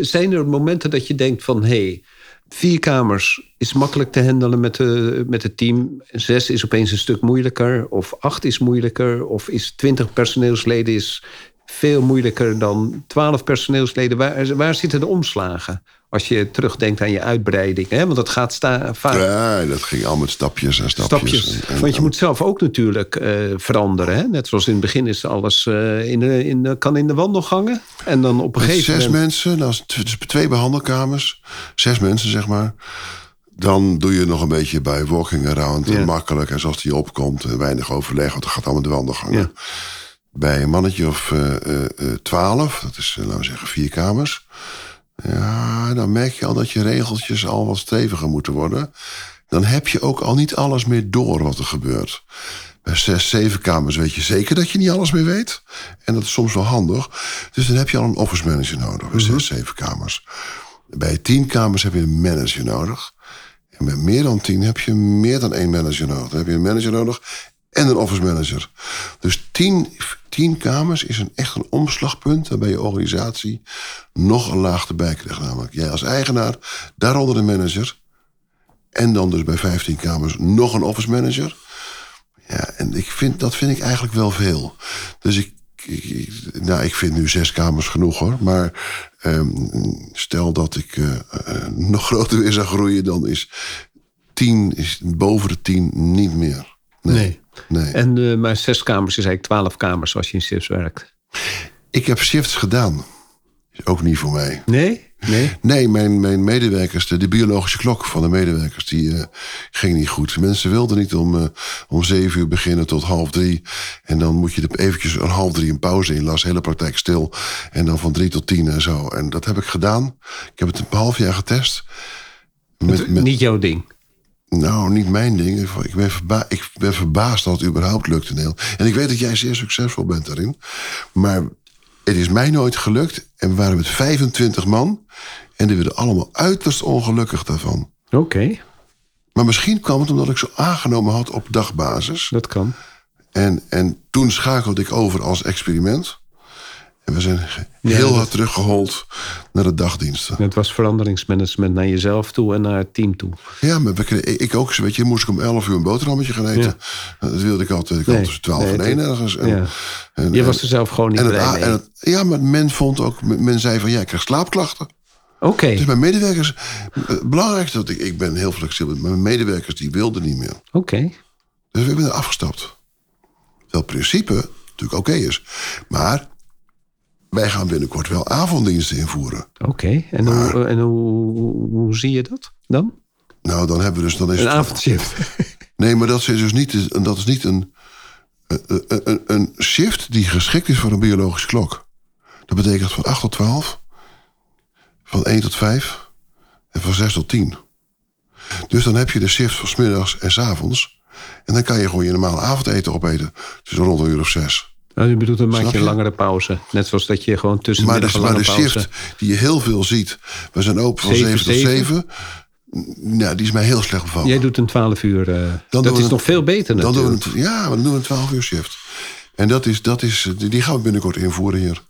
zijn er momenten dat je denkt van... hé, hey, vier kamers is makkelijk te handelen met, de, met het team. Zes is opeens een stuk moeilijker. Of acht is moeilijker. Of is twintig personeelsleden is veel moeilijker dan twaalf personeelsleden. Waar, waar zitten de omslagen? Als je terugdenkt aan je uitbreiding. Hè? Want dat gaat sta, vaak ja, dat ging al met stapjes en stapjes. stapjes. En- en- Want je moet zelf ook natuurlijk eh, veranderen. Hè? Net zoals in het begin is alles eh, in de, in kan in de wandelgangen. En dan op een Met gegeven zes moment... mensen, is t- dus twee behandelkamers. Zes mensen, zeg maar. Dan doe je nog een beetje bij walking around. Ja. en Makkelijk. En zoals die opkomt, en weinig overleg. Want dat gaat allemaal de wandelgangen. Ja. Bij een mannetje of eh, eh, eh, twaalf, dat is, eh, laten we zeggen, vier kamers. Ja, dan merk je al dat je regeltjes al wat steviger moeten worden. Dan heb je ook al niet alles meer door wat er gebeurt. Bij zes, zeven kamers weet je zeker dat je niet alles meer weet. En dat is soms wel handig. Dus dan heb je al een office manager nodig. Bij zes, zeven kamers. Bij tien kamers heb je een manager nodig. En bij meer dan tien heb je meer dan één manager nodig. Dan heb je een manager nodig en een office manager. Dus tien, tien kamers is een, echt een omslagpunt... waarbij je organisatie nog een laag erbij krijgt. Namelijk jij als eigenaar, daaronder een manager... en dan dus bij 15 kamers nog een office manager... Ja, en ik vind, dat vind ik eigenlijk wel veel. Dus ik, ik, ik- nou, ik vind nu zes kamers genoeg hoor. Maar ehm, stel dat ik eh, eh, nog groter weer zou groeien, dan is tien, is boven de tien niet meer. Nee. nee. En, eh, maar zes kamers is eigenlijk twaalf kamers als je in shifts werkt. Ik heb shifts gedaan. Is ook niet voor mij. Nee? Nee? Nee, mijn, mijn medewerkers, de, de biologische klok van de medewerkers, die eh, ging niet goed. Mensen wilden niet om, eh, om zeven uur beginnen tot half drie. En dan moet je er eventjes een half drie een pauze in. Las de hele praktijk stil. En dan van drie tot tien en zo. En dat heb ik gedaan. Ik heb het een half jaar getest. Met, met, Niet jouw ding. Nou, niet mijn ding. Ik ben, verba ik ben verbaasd dat het überhaupt lukt. Een heel. En ik weet dat jij zeer succesvol bent daarin. Maar het is mij nooit gelukt. En we waren met 25 man. En die werden allemaal uiterst ongelukkig daarvan. Oké, Maar misschien kwam het omdat ik zo aangenomen had op dagbasis. dat kan. En, en toen schakelde ik over als experiment. En we zijn heel hard teruggehold naar de dagdiensten. Het was veranderingsmanagement naar jezelf toe en naar het team toe. Ja, maar we ik ook. Weet je, moest ik om 11 uur een boterhammetje gaan eten. Dat wilde ik altijd. Ik had Nee, tussen 12 nee, en het- 1 ergens. En, Ja. en- Je en- was er zelf gewoon niet het- ja, maar men vond ook, men zei van ja, ik krijg slaapklachten. Oké, Dus mijn medewerkers, het belangrijkste dat ik, ik ben heel flexibel, maar mijn medewerkers die wilden niet meer. oké. Dus we hebben er afgestapt. Terwijl het principe natuurlijk oké is. Maar wij gaan binnenkort wel avonddiensten invoeren. Oké, en, hoe, en hoe, hoe zie je dat dan? Nou, dan hebben we dus... Dan is Een het- avondshift. Nee, maar dat is dus niet, dat is niet een, een, een, een shift die geschikt is voor een biologische klok. Dat betekent van 8 tot 12 van 1 tot 5 en van 6 tot 10. Dus dan heb je de shift van 's middags en 's avonds. En dan kan je gewoon je normale avondeten opeten. Tussen rond een uur of zes. Nou, u bedoelt, dan maak je een je? langere pauze. Net zoals dat je gewoon tussen Maar de, een maar de pauze... shift die je heel veel ziet. We zijn open van Zeven, 7 tot zeven? 7. Nou, die is mij heel slecht bevallen. Jij doet een 12 uur. Dan dat is een- nog veel beter dan natuurlijk. doen we een, Ja, dan doen we een 12 uur shift. En dat is, dat is, die gaan we binnenkort invoeren hier.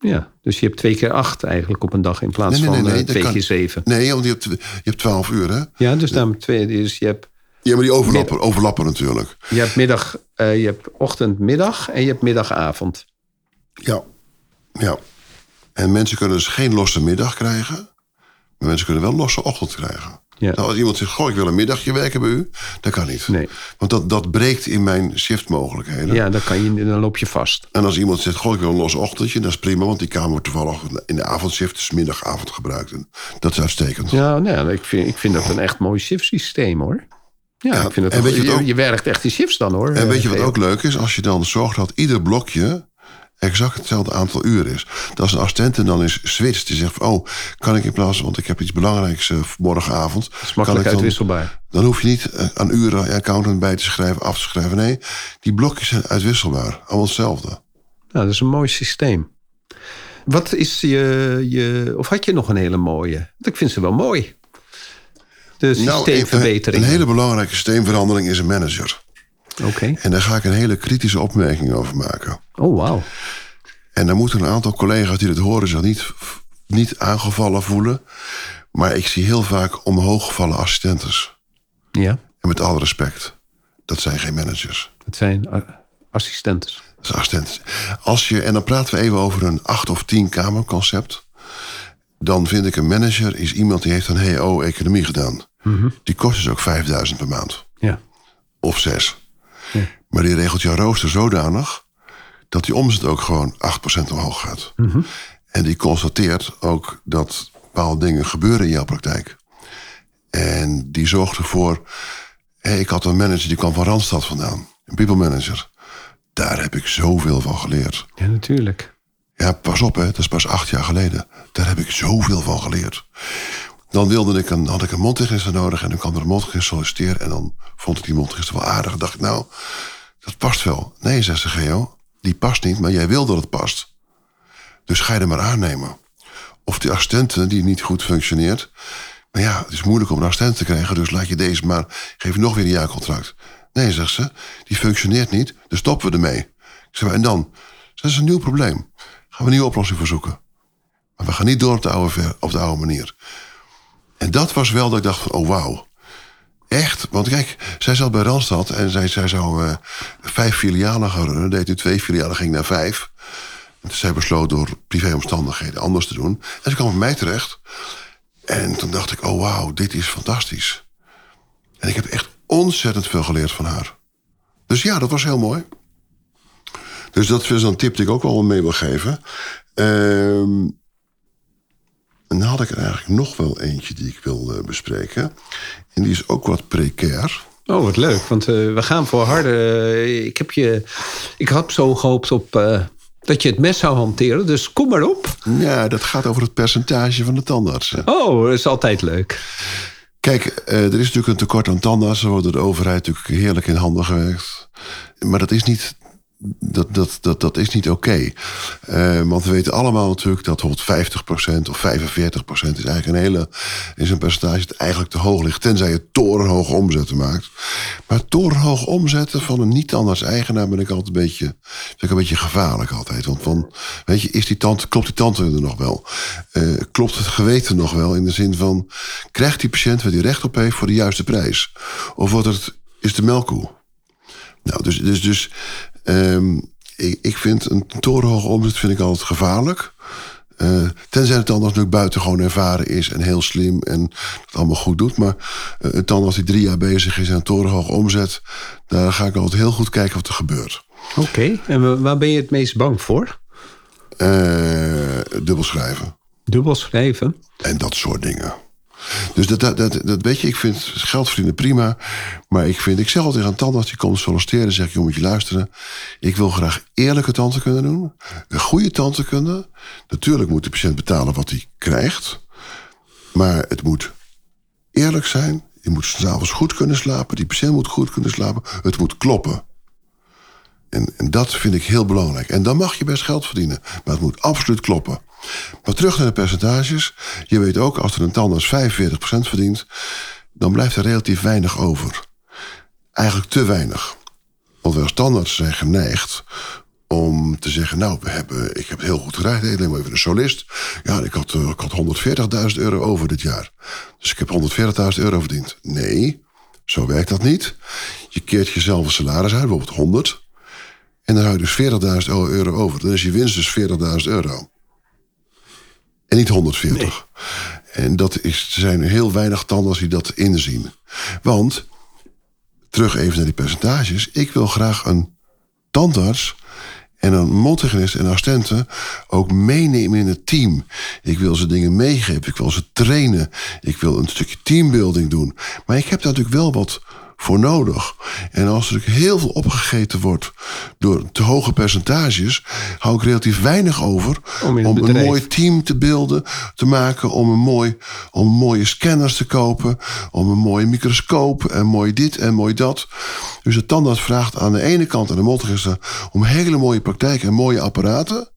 Ja, dus je hebt twee keer acht eigenlijk op een dag in plaats Nee, nee, nee, van nee, eh, twee kan- keer zeven. Nee, want je hebt, je hebt 12 uur, hè? Ja, dus daarom twee. Dus je hebt, Ja, maar die overlappen, overlappen natuurlijk. je hebt middag, eh, je hebt ochtend, middag en je hebt middagavond. Ja. Ja. En mensen kunnen dus geen losse middag krijgen. Maar mensen kunnen wel losse ochtend krijgen. Ja. Nou, als iemand zegt, goh, ik wil een middagje werken bij u. Dat kan niet. Nee. Want dat, dat breekt in mijn shiftmogelijkheden. Ja, dan, kan je, dan loop je vast. En als iemand zegt, goh, ik wil een los ochtendje. Dat is prima, want die kamer wordt toevallig in de avondshift. Dus middagavond gebruikt. En dat is uitstekend. Ja, nou, ja, ik, vind, ik vind dat een echt mooi shiftsysteem hoor. Ja, Ja, ik vind dat en ook- weet je ook- werkt echt in shifts dan hoor. En weet je wat Eh, ook leuk is? Als je dan zorgt dat ieder blokje exact hetzelfde aantal uur is. Dat als een assistent en dan is switcht. Die zegt van, oh, kan ik in plaats van... want ik heb iets belangrijks eh, morgenavond. is makkelijk kan ik dan, uitwisselbaar. Dan hoef je niet eh, aan uren accountant bij te schrijven, af te schrijven. Nee, die blokjes zijn uitwisselbaar. Allemaal hetzelfde. Nou, dat is een mooi systeem. Wat is je, je... Of had je nog een hele mooie? Want ik vind ze wel mooi. De Nou, een, systeemverbetering. een hele belangrijke systeemverandering is een manager. Oké. En daar ga ik een hele kritische opmerking over maken. Oh, wauw. En dan moeten een aantal collega's die dit horen zich niet, niet aangevallen voelen. Maar ik zie heel vaak omhooggevallen assistentes. Ja, En met alle respect, dat zijn geen managers. het zijn eh, assistentes. Dat zijn assistenten. Als je, en dan praten we even over een acht of tien kamer concept. Dan vind ik een manager is iemand die heeft een HO economie gedaan. Die kost dus ook 5000 per maand. Ja. Of zes. Maar die regelt jouw rooster zodanig dat die omzet ook gewoon 8% omhoog gaat. En die constateert ook dat bepaalde dingen gebeuren in jouw praktijk. En die zorgt ervoor. Hé, ik had een manager die kwam van Randstad vandaan, een people manager. Daar heb ik zoveel van geleerd. ja, natuurlijk. Ja, pas op, hè, dat is pas acht jaar geleden. Daar heb ik zoveel van geleerd. Dan wilde ik een, had ik een mondhygiënist nodig en dan kwam er een mondhygiënist solliciteren. En dan vond ik die mondhygiënist wel aardig. En dacht ik, nou, dat past wel. Nee, zegt ze, Geo, die past niet, maar jij wil dat het past. Dus ga je er maar aannemen. Of die assistente die niet goed functioneert. Maar ja, het is moeilijk om een assistent te krijgen, dus laat je deze maar, geef je nog weer een jaarcontract. Nee, zegt ze, die functioneert niet, dus stoppen we ermee. Ik zeg, maar, en dan? Dat is een nieuw probleem. Gaan we een nieuwe oplossing voor zoeken. Maar we gaan niet door op de oude, op de oude manier. En dat was wel dat ik dacht van, oh wauw. Echt, want kijk, zij zat bij Randstad en zij, zij zou eh, vijf filialen gaan runnen. Deed nu twee filialen, ging naar vijf. En zij besloot door privéomstandigheden anders te doen. En ze kwam bij mij terecht. En toen dacht ik, oh wauw, dit is fantastisch. En ik heb echt ontzettend veel geleerd van haar. Dus ja, dat was heel mooi. Dus dat is een tip die ik ook wel mee wil geven. Ehm, en dan had ik er eigenlijk nog wel eentje die ik wil bespreken. En die is ook wat precair. Oh, wat leuk. Want eh, we gaan voor harde... eh, ik, heb je, ik had zo gehoopt op eh, dat je het mes zou hanteren. Dus kom maar op. Ja, dat gaat over het percentage van de tandartsen. Oh, dat is altijd leuk. Kijk, er is natuurlijk een tekort aan tandartsen. Wordt door de overheid natuurlijk heerlijk in handen gewerkt. Maar dat is niet, dat, dat, dat, dat is niet oké. Eh, want we weten allemaal natuurlijk dat bijvoorbeeld 50% of 45% is eigenlijk een hele is een percentage dat eigenlijk te hoog ligt. Tenzij je torenhoge omzetten maakt. Maar torenhoge omzetten van een niet-tandarts-eigenaar ben ik altijd een beetje, vind ik een beetje gevaarlijk altijd. Want van, weet je, is die tand, klopt die tand er nog wel? Eh, klopt het geweten nog wel? In de zin van, krijgt die patiënt waar die recht op heeft voor de juiste prijs? Of wordt het, is de melkkoe? Nou, dus, dus, dus ehm, ik, ik vind een torenhoge omzet vind ik altijd gevaarlijk. Eh, tenzij het tandarts natuurlijk buitengewoon ervaren is en heel slim en het allemaal goed doet. Maar eh, een tandarts die drie jaar bezig is en een torenhoge omzet, daar ga ik altijd heel goed kijken wat er gebeurt. Oké. En wa- waar ben je het meest bang voor? Eh dubbel schrijven Dubbel schrijven. en dat soort dingen. Dus dat, dat, dat, dat weet je, ik vind geld verdienen prima. Maar ik vind, ik zeg altijd een tandarts die komt solliciteren... zeg ik, joh, moet je luisteren. Ik wil graag eerlijke tandheelkunde doen. Een goede tandheelkunde. Natuurlijk moet de patiënt betalen wat hij krijgt. Maar het moet eerlijk zijn. Je moet s'avonds goed kunnen slapen. Die patiënt moet goed kunnen slapen. Het moet kloppen. En, en dat vind ik heel belangrijk. En dan mag je best geld verdienen. Maar het moet absoluut kloppen. Maar terug naar de percentages. Je weet ook, als er een tandarts 45% verdient... dan blijft er relatief weinig over. Eigenlijk te weinig. Want wij als tandarts zijn geneigd om te zeggen... nou, we hebben, ik heb het heel goed gedaan. Ik neem even een solist. Ja, ik had, eh, ik had 140.000 euro over dit jaar. Dus ik heb 140.000 euro verdiend. Nee, zo werkt dat niet. Je keert jezelf een salaris uit, bijvoorbeeld 100... En dan hou je dus 40.000 euro over. Dan is je winst dus 40.000 euro. En niet 140. En dat is, er zijn heel weinig tandarts die dat inzien. Want, terug even naar die percentages. Ik wil graag een tandarts en een mondhygiënist en assistenten ook meenemen in het team. Ik wil ze dingen meegeven. Ik wil ze trainen. Ik wil een stukje teambuilding doen. Maar ik heb daar natuurlijk wel wat voor nodig. En als er heel veel opgegeten wordt door te hoge percentages, hou ik relatief weinig over Om een mooi team te beelden, te maken, om een mooi, om mooie scanners te kopen, om een mooie microscoop en mooi dit en mooi dat. Dus de tandarts vraagt aan de ene kant aan de mondhygiëniste om hele mooie praktijken en mooie apparaten.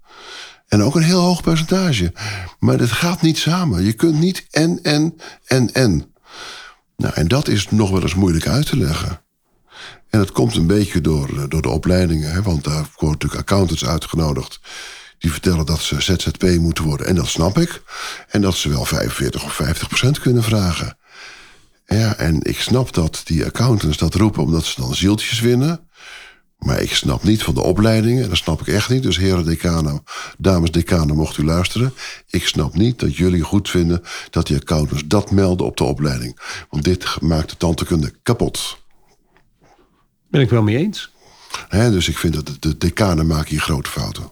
En ook een heel hoog percentage. Maar dat gaat niet samen. Je kunt niet en, en, en, en. Nou, en dat is nog wel eens moeilijk uit te leggen. En dat komt een beetje door, eh, door de opleidingen. Hè, want daar worden natuurlijk accountants uitgenodigd. Die vertellen dat ze ZZP moeten worden. En dat snap ik. En dat ze wel 45 of 50 procent kunnen vragen. Ja, en ik snap dat die accountants dat roepen omdat ze dan zieltjes winnen. Maar ik snap niet van de opleidingen. Dat snap ik echt niet. Dus heren decanen, dames decanen, mocht u luisteren. Ik snap niet dat jullie goed vinden dat die accountants dat melden op de opleiding. Want dit maakt de tandheelkunde kapot. Ben ik wel mee eens. Dus ik vind dat de- de decanen maken hier grote fouten.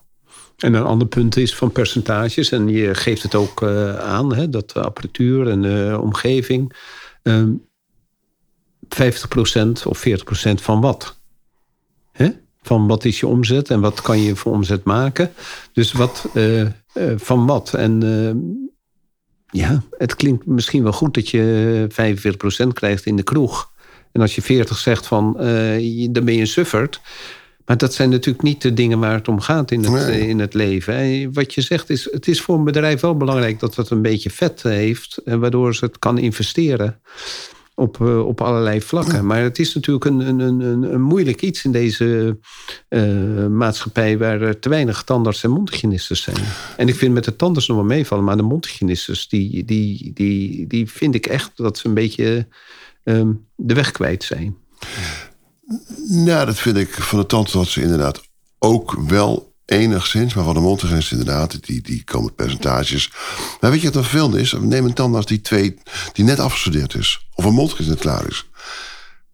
En een ander punt is van percentages. En je geeft het ook eh, aan, hè, dat de apparatuur en de omgeving. ehm 50% of 40% van wat? Van wat is je omzet en wat kan je voor omzet maken? Dus wat eh, eh, van wat? En eh, ja, het klinkt misschien wel goed dat je 45% krijgt in de kroeg. En als je 40 zegt van, dan ben je een sufferd. Maar dat zijn natuurlijk niet de dingen waar het om gaat in het, Nee. in het leven. Wat je zegt is, het is voor een bedrijf wel belangrijk dat het een beetje vet heeft. En waardoor ze het kan investeren op, eh, op allerlei vlakken. Maar het is natuurlijk een, een, een, een, moeilijk iets in deze eh, maatschappij... waar er te weinig tandarts en mondhygiënistes zijn. En ik vind met de tandarts nog wel meevallen... maar de mondhygiënistes, die, die, die, die vind ik echt dat ze een beetje ehm, de weg kwijt zijn. Nou, dat vind ik van de tandartsen inderdaad ook wel enigszins. Maar van de mondhygiënist inderdaad, die, die komen percentages. Maar weet je wat een veel is? Neem een tandarts die, twee, die net afgestudeerd is. Of een mondhygiënist net klaar is.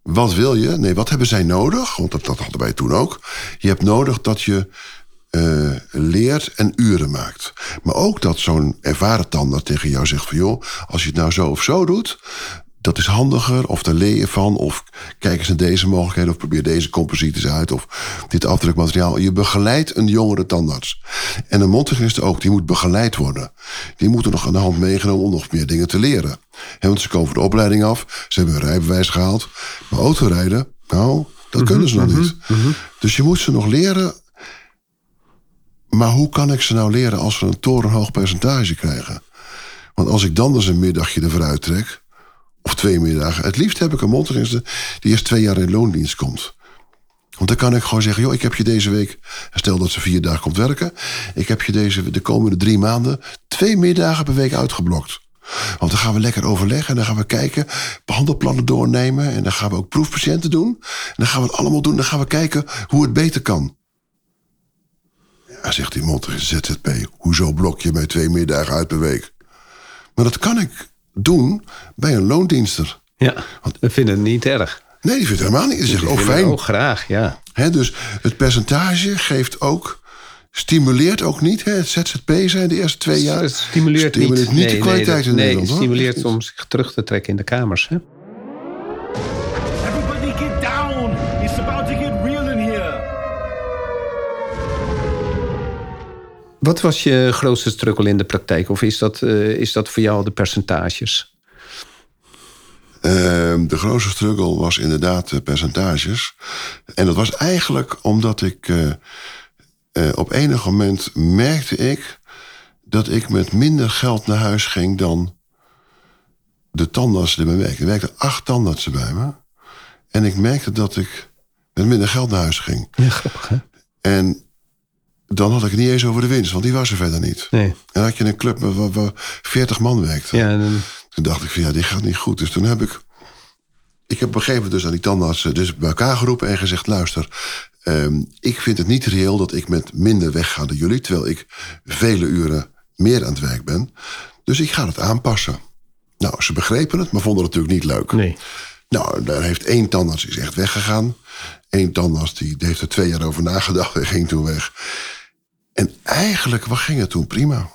Wat wil je? Nee, wat hebben zij nodig? Want dat, dat hadden wij toen ook. Je hebt nodig dat je eh, leert en uren maakt. Maar ook dat zo'n ervaren tandarts tegen jou zegt van... joh, als je het nou zo of zo doet... dat is handiger, of daar leer je van... of kijk eens naar deze mogelijkheden... of probeer deze composites uit... of dit afdrukmateriaal. Je begeleidt een jongere tandarts. En een mondhygiënist ook, die moet begeleid worden. Die moeten nog aan de hand meegenomen... om nog meer dingen te leren. Hè, want ze komen van de opleiding af... ze hebben een rijbewijs gehaald... maar autorijden, nou, dat kunnen ze nog niet. Dus je moet ze nog leren maar hoe kan ik ze nou leren als we een torenhoog percentage krijgen? Want als ik dan dus een middagje ervoor uittrek, of twee middagen, het liefst heb ik een mondhygiëniste die eerst twee jaar in loondienst komt. Want dan kan ik gewoon zeggen, joh, ik heb je deze week, stel dat ze vier dagen komt werken, ik heb je deze, de komende drie maanden twee middagen per week uitgeblokt. Want dan gaan we lekker overleggen en dan gaan we kijken, behandelplannen doornemen en dan gaan we ook proefpatiënten doen. En dan gaan we het allemaal doen, dan gaan we kijken hoe het beter kan. Ja, zegt die monter ZZP. Hoezo blok je mij twee middagen uit per week? Maar dat kan ik doen bij een loondienster. Ja, we vinden het niet erg. Nee, die vindt het helemaal niet. Die zegt, Die oh het fijn. ook graag, ja. Dus het percentage geeft ook stimuleert ook niet. Hè? Het ZZP zijn de eerste twee jaar. Het stimuleert, stimuleert niet, nee, de kwaliteit nee, in nee, Nederland. het hoor. stimuleert om zich terug te trekken in de kamers. Hè? Wat was je grootste struggle in de praktijk? Of is dat, eh, is dat voor jou de percentages? Ehm, de grootste struggle was inderdaad de percentages. En dat was eigenlijk omdat ik eh, eh, op enig moment merkte ik dat ik met minder geld naar huis ging dan de tandartsen die bij me werkten. Er werkten acht tandartsen bij me. En ik merkte dat ik met minder geld naar huis ging. Ja, grappig hè? En dan had ik het niet eens over de winst, want die was er verder niet. Nee. En dan had je een club waar, waar- waar 40 man werkte. Ja, dan- Toen dacht ik van ja, dit gaat niet goed. Dus toen heb ik... Ik heb op een gegeven moment dus aan die tandartsen dus bij elkaar geroepen en gezegd... luister, ehm, ik vind het niet reëel dat ik met minder wegga dan jullie... terwijl ik vele uren meer aan het werk ben. Dus ik ga het aanpassen. Nou, ze begrepen het, maar vonden het natuurlijk niet leuk. nee. Nou, daar heeft één tandarts is echt weggegaan. Eén tandarts die, die heeft er twee jaar over nagedacht en ging toen weg. En eigenlijk wat ging het toen prima.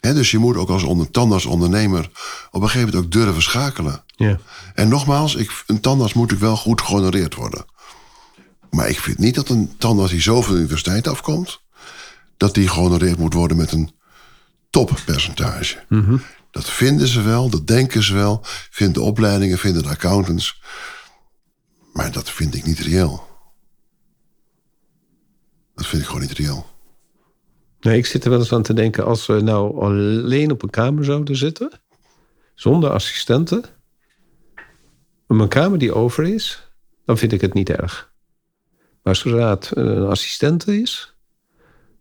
Dus je moet ook als onder, tandartsondernemer op een gegeven moment ook durven schakelen. Ja. En nogmaals, ik, een tandarts moet ook wel goed gehonoreerd worden. Maar ik vind niet dat een tandarts die zo van de universiteit afkomt... dat die gehonoreerd moet worden met een toppercentage. Dat vinden ze wel, dat denken ze wel. Vinden de opleidingen, vinden de accountants. Maar dat vind ik niet reëel. Vind ik gewoon niet reëel. Nee, ik zit er wel eens aan te denken... als we nou alleen op een kamer zouden zitten... zonder assistenten... een kamer die over is... dan vind ik het niet erg. Maar zodra het een assistente is...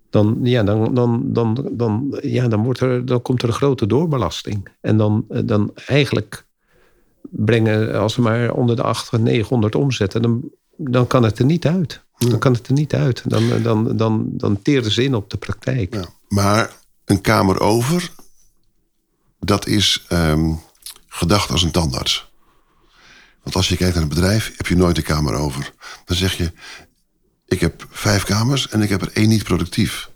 dan, ja, dan, dan, dan, dan, ja, dan, wordt er, dan komt er een grote doorbelasting. En dan, eh, dan eigenlijk brengen... als ze maar onder de 800, 900 omzetten... dan, dan kan het er niet uit. Dan kan het er niet uit. Dan, dan, dan, dan teerden ze in op de praktijk. Ja. Maar een kamer over, dat is ehm, gedacht als een tandarts. Want als je kijkt naar een bedrijf, heb je nooit een kamer over. Dan zeg je, ik heb vijf kamers en ik heb er één niet productief.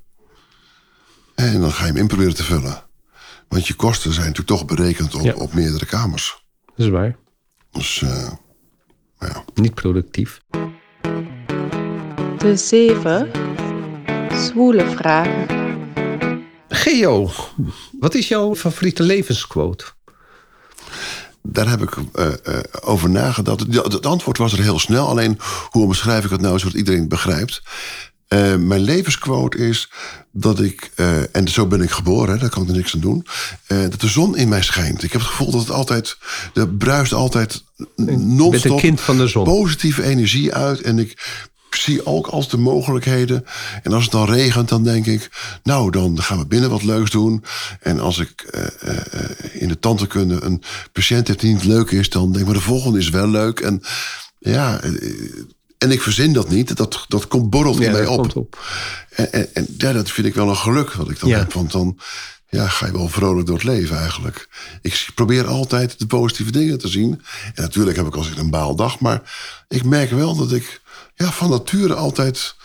En dan ga je hem in proberen te vullen. Want je kosten zijn natuurlijk toch berekend op, Ja. op meerdere kamers. Dat is waar. Dus eh, ja. Niet productief. De zeven zwoele vragen. Geo, wat is jouw favoriete levensquote? Daar heb ik eh, eh, over nagedacht. Het antwoord was er heel snel. Alleen, hoe omschrijf ik het nou zodat iedereen het begrijpt? Eh, mijn levensquote is dat ik, eh, en zo ben ik geboren, hè, daar kan ik er niks aan doen, eh, dat de zon in mij schijnt. Ik heb het gevoel dat het altijd, er bruist altijd non-stop een kind van de zon. positieve energie uit. En ik zie ook als de mogelijkheden. En als het dan regent, dan denk ik, nou, dan gaan we binnen wat leuks doen. En als ik eh, eh, in de tandheelkunde een patiënt heb die niet leuk is, dan denk ik, maar de volgende is wel leuk. En ja, eh, en ik verzin dat niet. Dat, dat komt borrelt mij dat op. En, en, en ja, dat vind ik wel een geluk wat ik dan Ja. heb. Want dan ja, ga je wel vrolijk door het leven eigenlijk. Ik probeer altijd de positieve dingen te zien. En natuurlijk heb ik als ik een baaldag. Maar ik merk wel dat ik ja, van nature altijd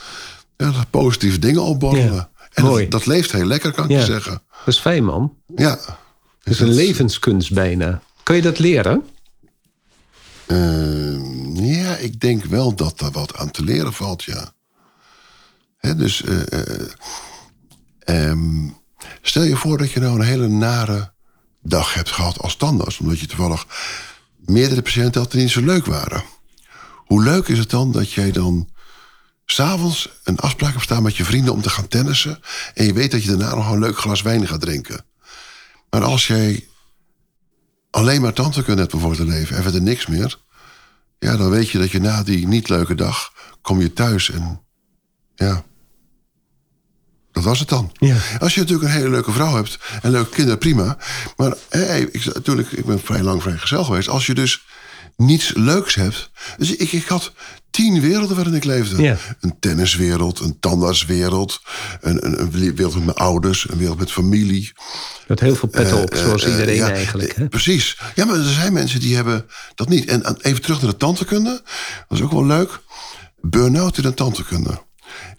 ja, positieve dingen opborrelen. Ja, En mooi. dat, dat leeft heel lekker, kan ik Ja. je zeggen. Dat is fijn, man. Ja. Dat is een levenskunst bijna. Kan je dat leren? Ehm, ja, ik denk wel dat er wat aan te leren valt, ja. Hè, dus eh, eh, ehm, stel je voor dat je nou een hele nare dag hebt gehad als tandarts... omdat je toevallig meerdere patiënten had die niet zo leuk waren. Hoe leuk is het dan dat jij dan s'avonds een afspraak hebt staan met je vrienden... om te gaan tennissen en je weet dat je daarna nog een leuk glas wijn gaat drinken. Maar als jij alleen maar tandheelkunde hebt voor te leven en verder niks meer... ja, dan weet je dat je na die niet leuke dag... kom je thuis en ja... Dat was het dan. Ja. Als je natuurlijk een hele leuke vrouw hebt en leuke kinderen, prima. Maar hé, ik, natuurlijk, ik ben vrij lang vrijgezel geweest. Als je dus niets leuks hebt. Dus ik, ik had tien werelden waarin ik leefde. Ja. Een tenniswereld, een tandartswereld, een, een, een wereld met mijn ouders, een wereld met familie. Met heel veel pet op, zoals Eh, iedereen ja, eigenlijk. eh, Hè? Precies. Ja, maar er zijn mensen die hebben dat niet. En even terug naar de tandheelkunde. Dat is ook wel leuk. Burn-out in de tandheelkunde.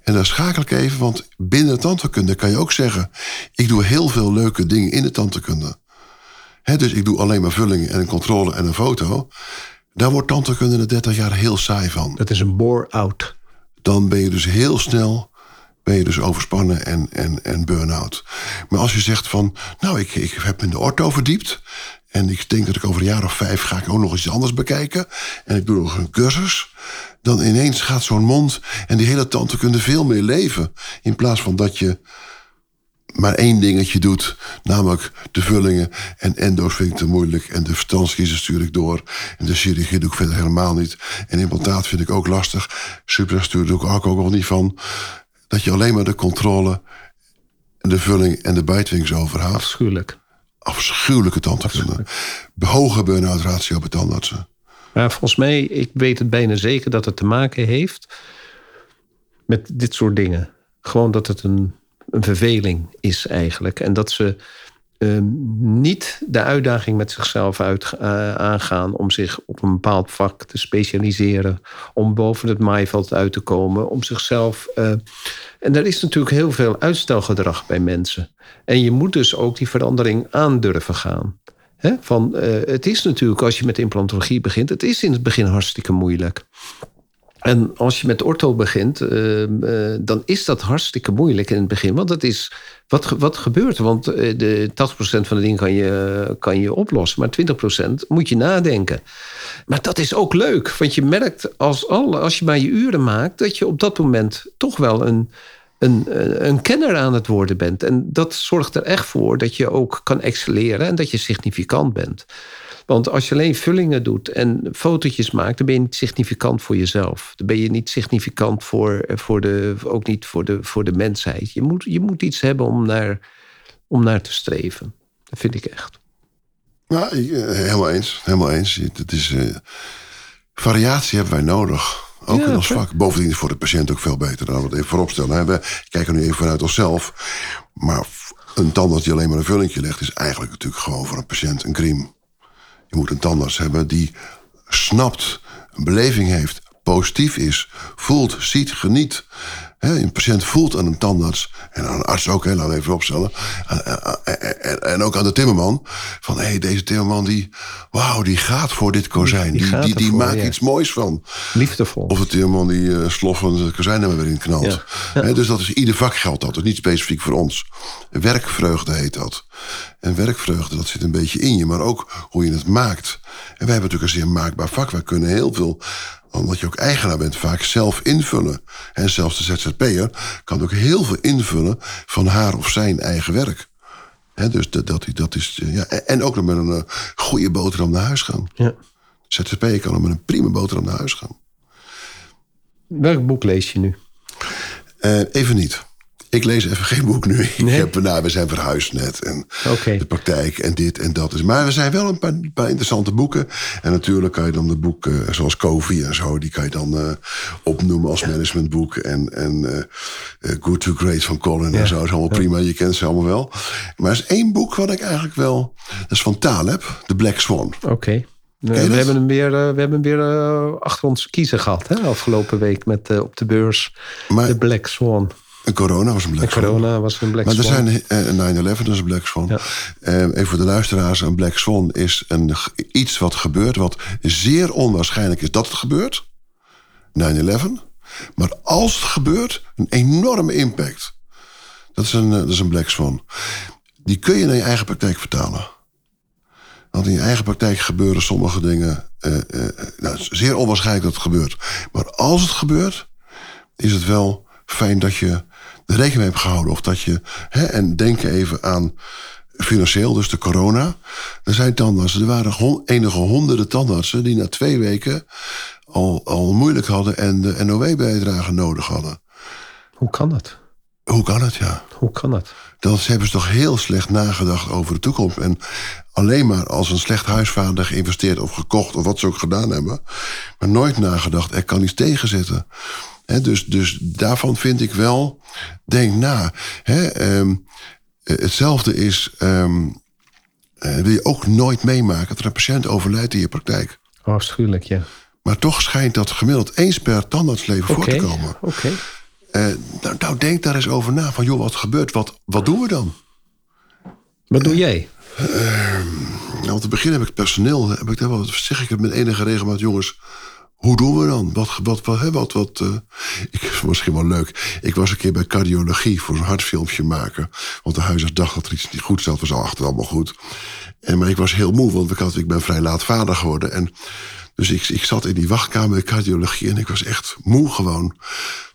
En dan schakel ik even, want binnen de tandheelkunde kan je ook zeggen... ik doe heel veel leuke dingen in de tandheelkunde. Dus ik doe alleen maar vullingen en een controle en een foto. Daar wordt tandheelkunde na 30 jaar heel saai van. Dat is een bore-out. Dan ben je dus heel snel ben je dus overspannen en, en, en burn-out. Maar als je zegt van, nou, ik, ik heb me in de ortho verdiept... en ik denk dat ik over een jaar of vijf ga ik ook nog iets anders bekijken... en ik doe nog een cursus... dan ineens gaat zo'n mond en die hele tandheelkunde veel meer leven... in plaats van dat je maar één dingetje doet, namelijk de vullingen. En endo's vind ik te moeilijk. En de verstandskiezen stuur ik door. En de chirurgie doe ik verder helemaal niet. En implantaat vind ik ook lastig. Suprastuur doe ik ook, ook al niet van. Dat je alleen maar de controle, de vulling en de bijtwings overhoudt. Afschuwelijk. Afschuwelijke tandheelkunde. Hoge burn-out ratio bij tandartsen. Maar volgens mij, ik weet het bijna zeker dat het te maken heeft met dit soort dingen. Gewoon dat het een, een verveling is eigenlijk. En dat ze ehm, niet de uitdaging met zichzelf uit, eh, aangaan om zich op een bepaald vak te specialiseren, om boven het maaiveld uit te komen, om zichzelf. eh, en er is natuurlijk heel veel uitstelgedrag bij mensen. En je moet dus ook die verandering aandurven gaan. Van, eh, het is natuurlijk, als je met implantologie begint, het is in het begin hartstikke moeilijk. En als je met ortho begint, eh, eh, dan is dat hartstikke moeilijk in het begin. Want dat is, wat, wat gebeurt? Want eh, de 80% van de dingen kan je, kan je oplossen. Maar 20% moet je nadenken. Maar dat is ook leuk. Want je merkt als, al, als je maar je uren maakt... dat je op dat moment toch wel een, een, een kenner aan het worden bent. En dat zorgt er echt voor dat je ook kan excelleren... en dat je significant bent. Want als je alleen vullingen doet en fotootjes maakt, dan ben je niet significant voor jezelf. Dan ben je niet significant voor, voor de, ook niet voor de, voor de mensheid. Je moet, je moet iets hebben om naar, om naar te streven. Dat vind ik echt. Ik, eh, helemaal eens. Helemaal eens. Het is, eh, variatie hebben wij nodig. Ook Ja, in ons vak. Bovendien is voor de patiënt ook veel beter. Dan we het even vooropstellen. We kijken nu even vanuit onszelf. Maar een tandarts die alleen maar een vullingje legt... is eigenlijk natuurlijk gewoon voor een patiënt een crime. Je moet een tandarts hebben die snapt, een beleving heeft, positief is, voelt, ziet, geniet. Een patiënt voelt aan een tandarts, en aan een arts ook, hè, laten we even opstellen. En, en, ook aan de timmerman. Van hé, hey, deze timmerman, die, wauw, die gaat voor dit kozijn. Die Die, die, die, ervoor, maakt ja. iets moois van. Liefdevol. Of de timmerman die eh sloffend het kozijn er weer in knalt. Ja. Dus dat is ieder vak geldt dat. Dus niet specifiek voor ons. Werkvreugde heet dat. En werkvreugde, dat zit een beetje in je. Maar ook hoe je het maakt. En wij hebben natuurlijk een zeer maakbaar vak. Wij kunnen heel veel, omdat je ook eigenaar bent, vaak zelf invullen. En zelfs de ZZP'er kan ook heel veel invullen van haar of zijn eigen werk. Dus dat, dat, dat is, eh, ja, en ook nog met een eh, goede boterham naar huis gaan. Ja. ZZP'er kan ook met een prima boterham naar huis gaan. Welk boek lees je nu? Eh, even niet. Ik lees even geen boek nu. Ik heb, nou, we zijn verhuisd net. En de praktijk en dit en dat. is. Maar er zijn wel een paar, paar interessante boeken. En natuurlijk kan je dan de boeken zoals Covey en zo... die kan je dan eh, opnoemen als managementboek. En, en eh, eh, Good to Great van Colin Ja. en zo. is allemaal prima, je kent ze allemaal wel. Maar er is één boek wat ik eigenlijk wel... Dat is van Taleb, The Black Swan. Oké. we, hebben hem weer, eh, we hebben hem weer eh, achter ons kiezen gehad. Hè? Afgelopen week met, eh, op de beurs. Maar- de Black Swan. Corona was een Black Swan. corona was een Black Maar er Swan. zijn eh, 9-11, dat is een Black Swan. Ja. Eh, even voor de luisteraars, een Black Swan is een, iets wat gebeurt... wat zeer onwaarschijnlijk is dat het gebeurt. 9-11. Maar als het gebeurt, een enorme impact. Dat is een, eh, dat is een Black Swan. Die kun je naar je eigen praktijk vertalen. Want in je eigen praktijk gebeuren sommige dingen... eh, eh, nou, het is zeer onwaarschijnlijk dat het gebeurt. Maar als het gebeurt, is het wel fijn dat je rekening mee hebt gehouden. Of dat je, hè, en denk even aan financieel, dus de corona. Er zijn tandartsen, er waren hon- enige honderden tandartsen... die na twee weken al, al moeilijk hadden en de NOW-bijdrage nodig hadden. Hoe kan dat? Hoe kan het, ja? Hoe kan dat? Dan hebben ze toch heel slecht nagedacht over de toekomst. En alleen maar als een slecht huisvader geïnvesteerd of gekocht... of wat ze ook gedaan hebben... maar nooit nagedacht, er kan iets tegenzitten. Hè, dus, dus daarvan vind ik wel, denk na. Hè, ehm, eh, hetzelfde is, ehm, eh, wil je ook nooit meemaken... dat er een patiënt overlijdt in je praktijk. Oh, afschuwelijk, ja. Maar toch schijnt dat gemiddeld eens per tandartsleven voor te komen. oké. Eh, nou, nou, denk daar eens over na. Van, joh, wat gebeurt? Wat, wat doen we dan? Wat doe jij? Nou, om te beginnen heb ik het personeel. Heb ik daar wel, zeg ik het met enige regelmaat, jongens. Hoe doen we dan? Wat, wat, wat, wat, wat eh, ik, misschien wel leuk. Ik was een keer bij cardiologie voor een hartfilmpje maken. Want de huisarts dacht dat er iets niet goed zat. Was al achter allemaal goed. En, maar ik was heel moe, want ik, had, ik ben vrij laat vader geworden. En dus ik, ik zat in die wachtkamer bij cardiologie en ik was echt moe gewoon.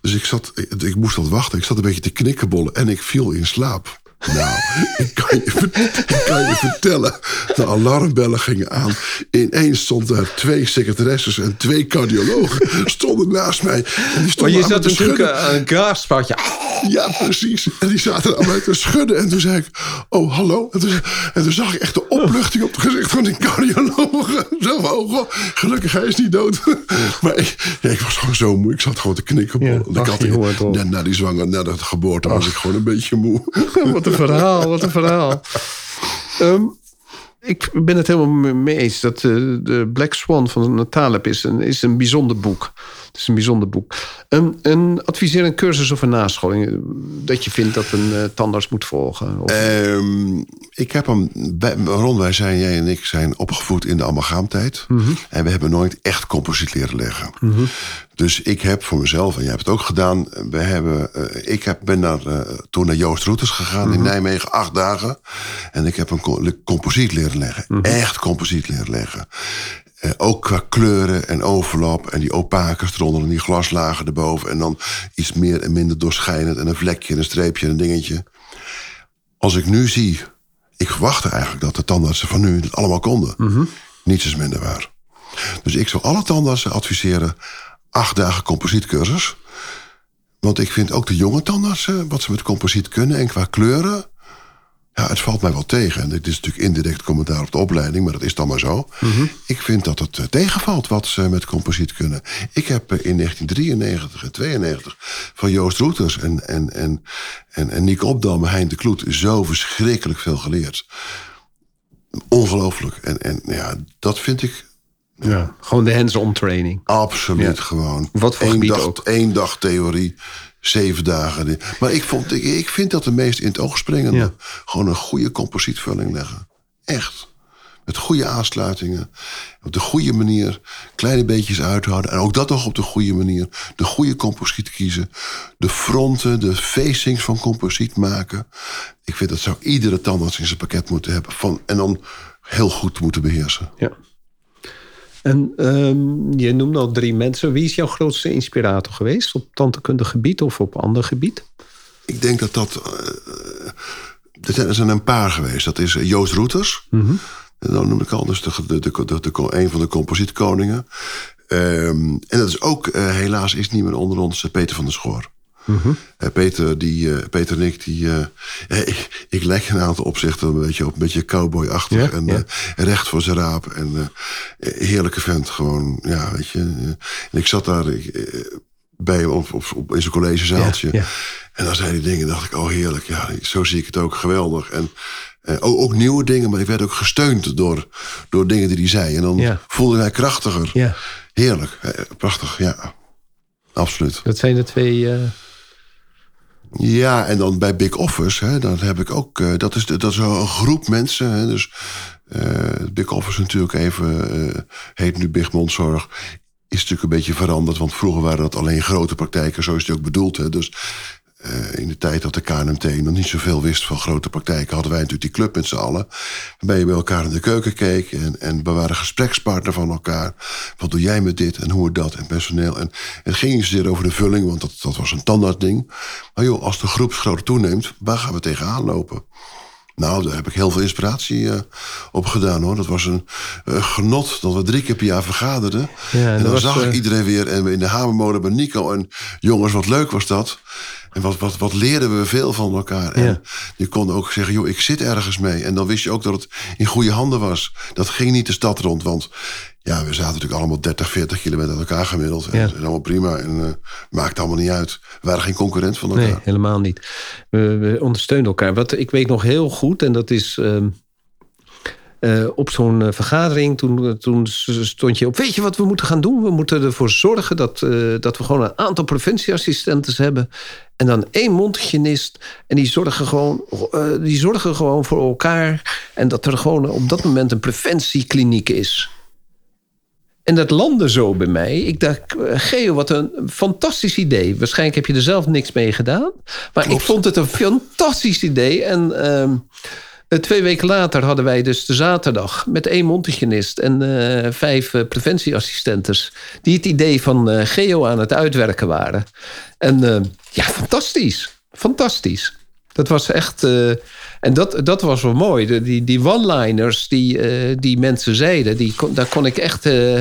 Dus ik, zat, ik, ik moest wat wachten. Ik zat een beetje te knikkenbollen en ik viel in slaap. Nou, ik kan, je, ver- ik kan je vertellen. De alarmbellen gingen aan. Ineens stonden er twee secretaresses en twee cardiologen stonden naast mij. En die Maar je zat te natuurlijk schudden. aan een graaspatje. Ja, precies. En die zaten aan mij te schudden. En toen zei ik, oh, hallo. En toen, en toen zag ik echt de opluchting op het gezicht van die cardiologen. Zo van, oh, god, gelukkig hij is niet dood. Maar ik, ja, ik was gewoon zo moe. Ik zat gewoon te knikken. Ja, ik had, na, na die zwanger, na de geboorte was ik gewoon een beetje moe. Wat een verhaal, wat een verhaal. Ehm, ik ben het helemaal mee eens dat eh, de Black Swan van Taleb is een, is een bijzonder boek. Het is een bijzonder boek. Een, een adviseer een cursus of een nascholing eh, dat je vindt dat een eh, tandarts moet volgen. Of, Ehm, ik heb hem, bij, Ron, wij zijn, jij en ik zijn opgevoed in de amalgaamtijd. En we hebben nooit echt composiet leren leggen. Dus ik heb voor mezelf, en jij hebt het ook gedaan. We hebben, ik heb, ben naar, toen naar Joost Roeters gegaan in Nijmegen, acht dagen. En ik heb een co- composiet leren leggen. Echt composiet leren leggen. Eh, ook qua kleuren en overlap en die opakers eronder en die glaslagen erboven. En dan iets meer en minder doorschijnend en een vlekje en een streepje en een dingetje. Als ik nu zie, ik verwachtte eigenlijk dat de tandartsen van nu het allemaal konden. Niets is minder waar. Dus ik zou alle tandartsen adviseren, acht dagen composietcursus. Want ik vind ook de jonge tandartsen, wat ze met composiet kunnen en qua kleuren. Ja, het valt mij wel tegen. En dit is natuurlijk indirect commentaar op de opleiding, maar dat is dan maar zo. Ik vind dat het eh, tegenvalt wat ze met composiet kunnen. Ik heb eh, in 1993 en 92 van Joost Roeters en, en, en, en, en Nico Opdam en Hein de Kloet zo verschrikkelijk veel geleerd. Ongelooflijk. En, en ja, dat vind ik ja, gewoon de hands-on training. absoluut Ja. gewoon. Wat voor Eén dag, ook. één dag theorie, zeven dagen. Maar ik, vond, ik, ik vind dat de meest in het oog springende. Ja. Gewoon een goede composietvulling leggen. Echt. Met goede aansluitingen. Op de goede manier. Kleine beetjes uithouden. En ook dat nog op de goede manier. De goede composiet kiezen. De fronten, de facings van composiet maken. Ik vind dat zou iedere tandarts in zijn pakket moeten hebben. Van, en dan heel goed moeten beheersen. Ja. En ehm, je noemde al drie mensen. Wie is jouw grootste inspirator geweest op tandheelkundig gebied of op ander gebied? Ik denk dat dat. eh, er zijn- er een paar geweest. Dat is eh, Joost Roeters. En dan noem ik al dus de, de, de, een van de composietkoningen. Ehm, en dat is ook, eh, helaas is niet meer onder ons, Peter van der Schoor. Eh, Peter, die, eh, Peter en ik, die, eh, ik, ik in een aantal opzichten een beetje op, een beetje cowboy-achtig. Ja, en ja. recht voor zijn raap. En heerlijke vent, gewoon, ja, weet je. en ik zat daar ik, bij hem op, op, op- in zijn collegezaaltje. Ja. En dan zei hij dingen, dacht ik, oh heerlijk, ja, zo zie ik het ook, geweldig. En eh, ook, ook nieuwe dingen, maar ik werd ook gesteund door, door dingen die hij zei. En dan Ja. voelde hij krachtiger. Ja. Heerlijk, prachtig, ja. Absoluut. Dat zijn de twee. Ja, en dan bij Big Office, hè, dan heb ik ook, eh, dat, is, dat is een groep mensen. Hè, dus eh, Big Office natuurlijk even, eh, heet nu Big Mondzorg. Is natuurlijk een beetje veranderd, want vroeger waren dat alleen grote praktijken, zo is het ook bedoeld. Hè. Dus eh, in de tijd dat de KNMT nog niet zoveel wist van grote praktijken, hadden wij natuurlijk die club met z'n allen. Waarbij je bij elkaar in de keuken keek en, en we waren gesprekspartner van elkaar. Wat doe jij met dit en hoe dat en personeel. En het ging niet zozeer over de vulling, want dat, dat was een tandartding. Maar joh, als de groepsgrootte toeneemt, waar gaan we tegenaan lopen? Nou, daar heb ik heel veel inspiratie eh, op gedaan hoor. Dat was een eh, genot dat we drie keer per jaar vergaderden. Ja, en dan was, zag ik iedereen weer. En we in de hamermolen bij Nico. En jongens, wat leuk was dat. En wat, wat, wat leerden we veel van elkaar. En Ja. je kon ook zeggen, joh, ik zit ergens mee. En dan wist je ook dat het in goede handen was. Dat ging niet de stad rond. Want ja, we zaten natuurlijk allemaal 30, 40 kilometer uit elkaar gemiddeld. En Ja. dat is allemaal prima. En eh, maakt allemaal niet uit. We waren geen concurrent van elkaar. Nee, helemaal niet. We, we ondersteunen elkaar. Wat ik weet nog heel goed, en dat is. ehm, eh, op zo'n eh, vergadering, toen, toen stond je op... weet je wat we moeten gaan doen? We moeten ervoor zorgen dat, eh, dat we gewoon een aantal preventieassistenten hebben... en dan één mondhygiënist. En die zorgen, gewoon, die zorgen gewoon voor elkaar. En dat er gewoon op dat moment een preventiekliniek is. En dat landde zo bij mij. Ik dacht, Geo, wat een fantastisch idee. Waarschijnlijk heb je er zelf niks mee gedaan. Maar ik vond het een fantastisch idee. En ehm, eh, twee weken later hadden wij dus de zaterdag... met één mondhygiënist en eh, vijf eh, preventieassistentes... die het idee van eh, Geo aan het uitwerken waren. En eh, ja, fantastisch. Fantastisch. Dat was echt... eh, en dat, dat was wel mooi. Die, die one-liners die, eh, die mensen zeiden... Die daar kon ik echt eh,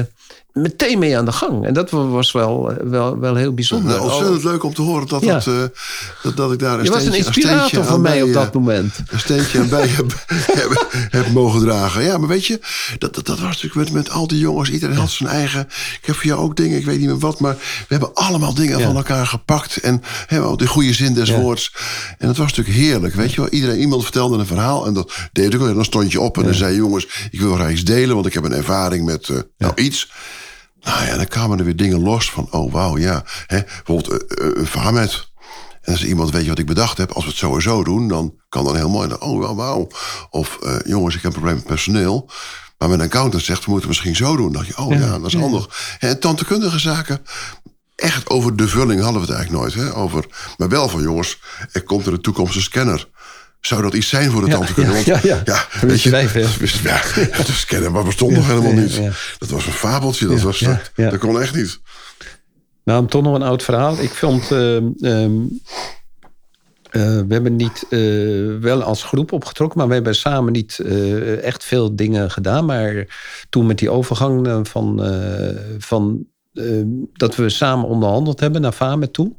meteen mee aan de gang. En dat was wel, wel, wel heel bijzonder. Nou, ontzettend leuk om te horen dat, Ja. dat, eh, dat, dat ik daar een Je was een steentje- inspirator steentje voor aan mij op eh, dat moment. een steentje aan bij heb, heb, heb mogen dragen. Ja, maar weet je, dat, dat, dat was natuurlijk met, met al die jongens. Iedereen had zijn eigen... Ik heb voor jou ook dingen, ik weet niet meer wat... maar we hebben allemaal dingen van elkaar gepakt. En hè, de goede zin des woords. En dat was natuurlijk heerlijk, weet je wel. Iedereen, iemand vertelde een verhaal en dat deed ik ook. En dan stond je op en dan zei jongens... ik wil graag iets delen, want ik heb een ervaring met eh, nou, iets... Nou ja, dan kwamen er weer dingen los van, oh wauw, ja. Hè, bijvoorbeeld eh, eh, een Vamet. En als iemand weet je wat ik bedacht heb, als we het sowieso doen, dan kan dan heel mooi. Dan, oh wauw, wauw. Of eh, jongens, ik heb een probleem met personeel. Maar mijn accountant zegt, we moeten het misschien zo doen. Dan dacht je, oh ja, dat is handig. En tandheelkundige zaken, echt over de vulling hadden we het eigenlijk nooit. Hè? Over, maar wel van, jongens, er komt er een toekomstige scanner. Zou dat iets zijn voor de Ja, ja, Want, ja, ja. Dat wist wij veel. wist- Ja, de scanner maar bestond nog helemaal ja, niet. ja. Dat was een fabeltje, dat, was, ja, dat, ja. dat kon echt niet. Nou, toch nog een oud verhaal. Ik vond. ehm, ehm, eh, we hebben niet eh, wel als groep opgetrokken, maar we hebben samen niet eh, echt veel dingen gedaan. Maar toen met die overgang van, van eh, dat we samen onderhandeld hebben naar Famet toe.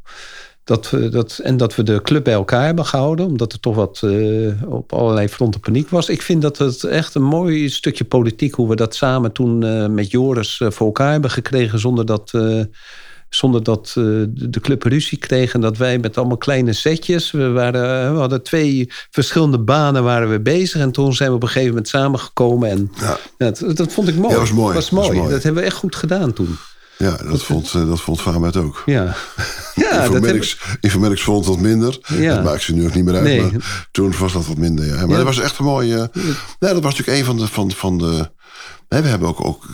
Dat we, dat, en dat we de club bij elkaar hebben gehouden, omdat er toch wat eh, op allerlei fronten paniek was. Ik vind dat het echt een mooi stukje politiek, hoe we dat samen toen eh, met Joris eh, voor elkaar hebben gekregen, zonder dat. zonder dat de club ruzie kreeg en dat wij met allemaal kleine setjes. We, waren, we hadden twee verschillende banen waren we bezig. En toen zijn we op een gegeven moment samengekomen. En Ja. dat, dat vond ik mooi. Ja, dat was mooi. Was mooi. mooi. dat hebben we echt goed gedaan toen. Ja, dat vond, eh, dat vond Famet ook. Ja, ja dat hebben, Informatics, Informatics vond het wat minder. Ja. Dat maakt ze nu ook niet meer uit. Nee. Maar toen was dat wat minder. Ja. Maar Ja. dat was echt een mooie. Nee, dat was natuurlijk een van de. Van, van de hè, we hebben ook, ook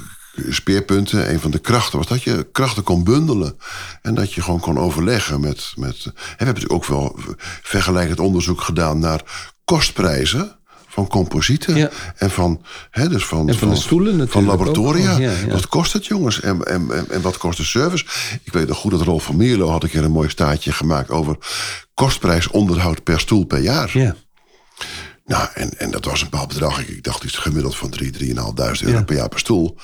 speerpunten. Een van de krachten was dat je krachten kon bundelen. En dat je gewoon kon overleggen met. met hè, we hebben natuurlijk ook wel vergelijkend onderzoek gedaan naar kostprijzen. Van composieten Ja. en van, hè, dus van, En van de stoelen Van ook. laboratoria. Oh, ja, ja. Wat kost het, jongens? En, en, en, en wat kost de service? Ik weet nog goed dat Rolf van Mierlo had een keer een mooi staatje gemaakt over kostprijs onderhoud per stoel per jaar. ja. Nou, en, en dat was een bepaald bedrag. Ik, ik dacht iets gemiddeld van 3, 3.500 euro per jaar per stoel.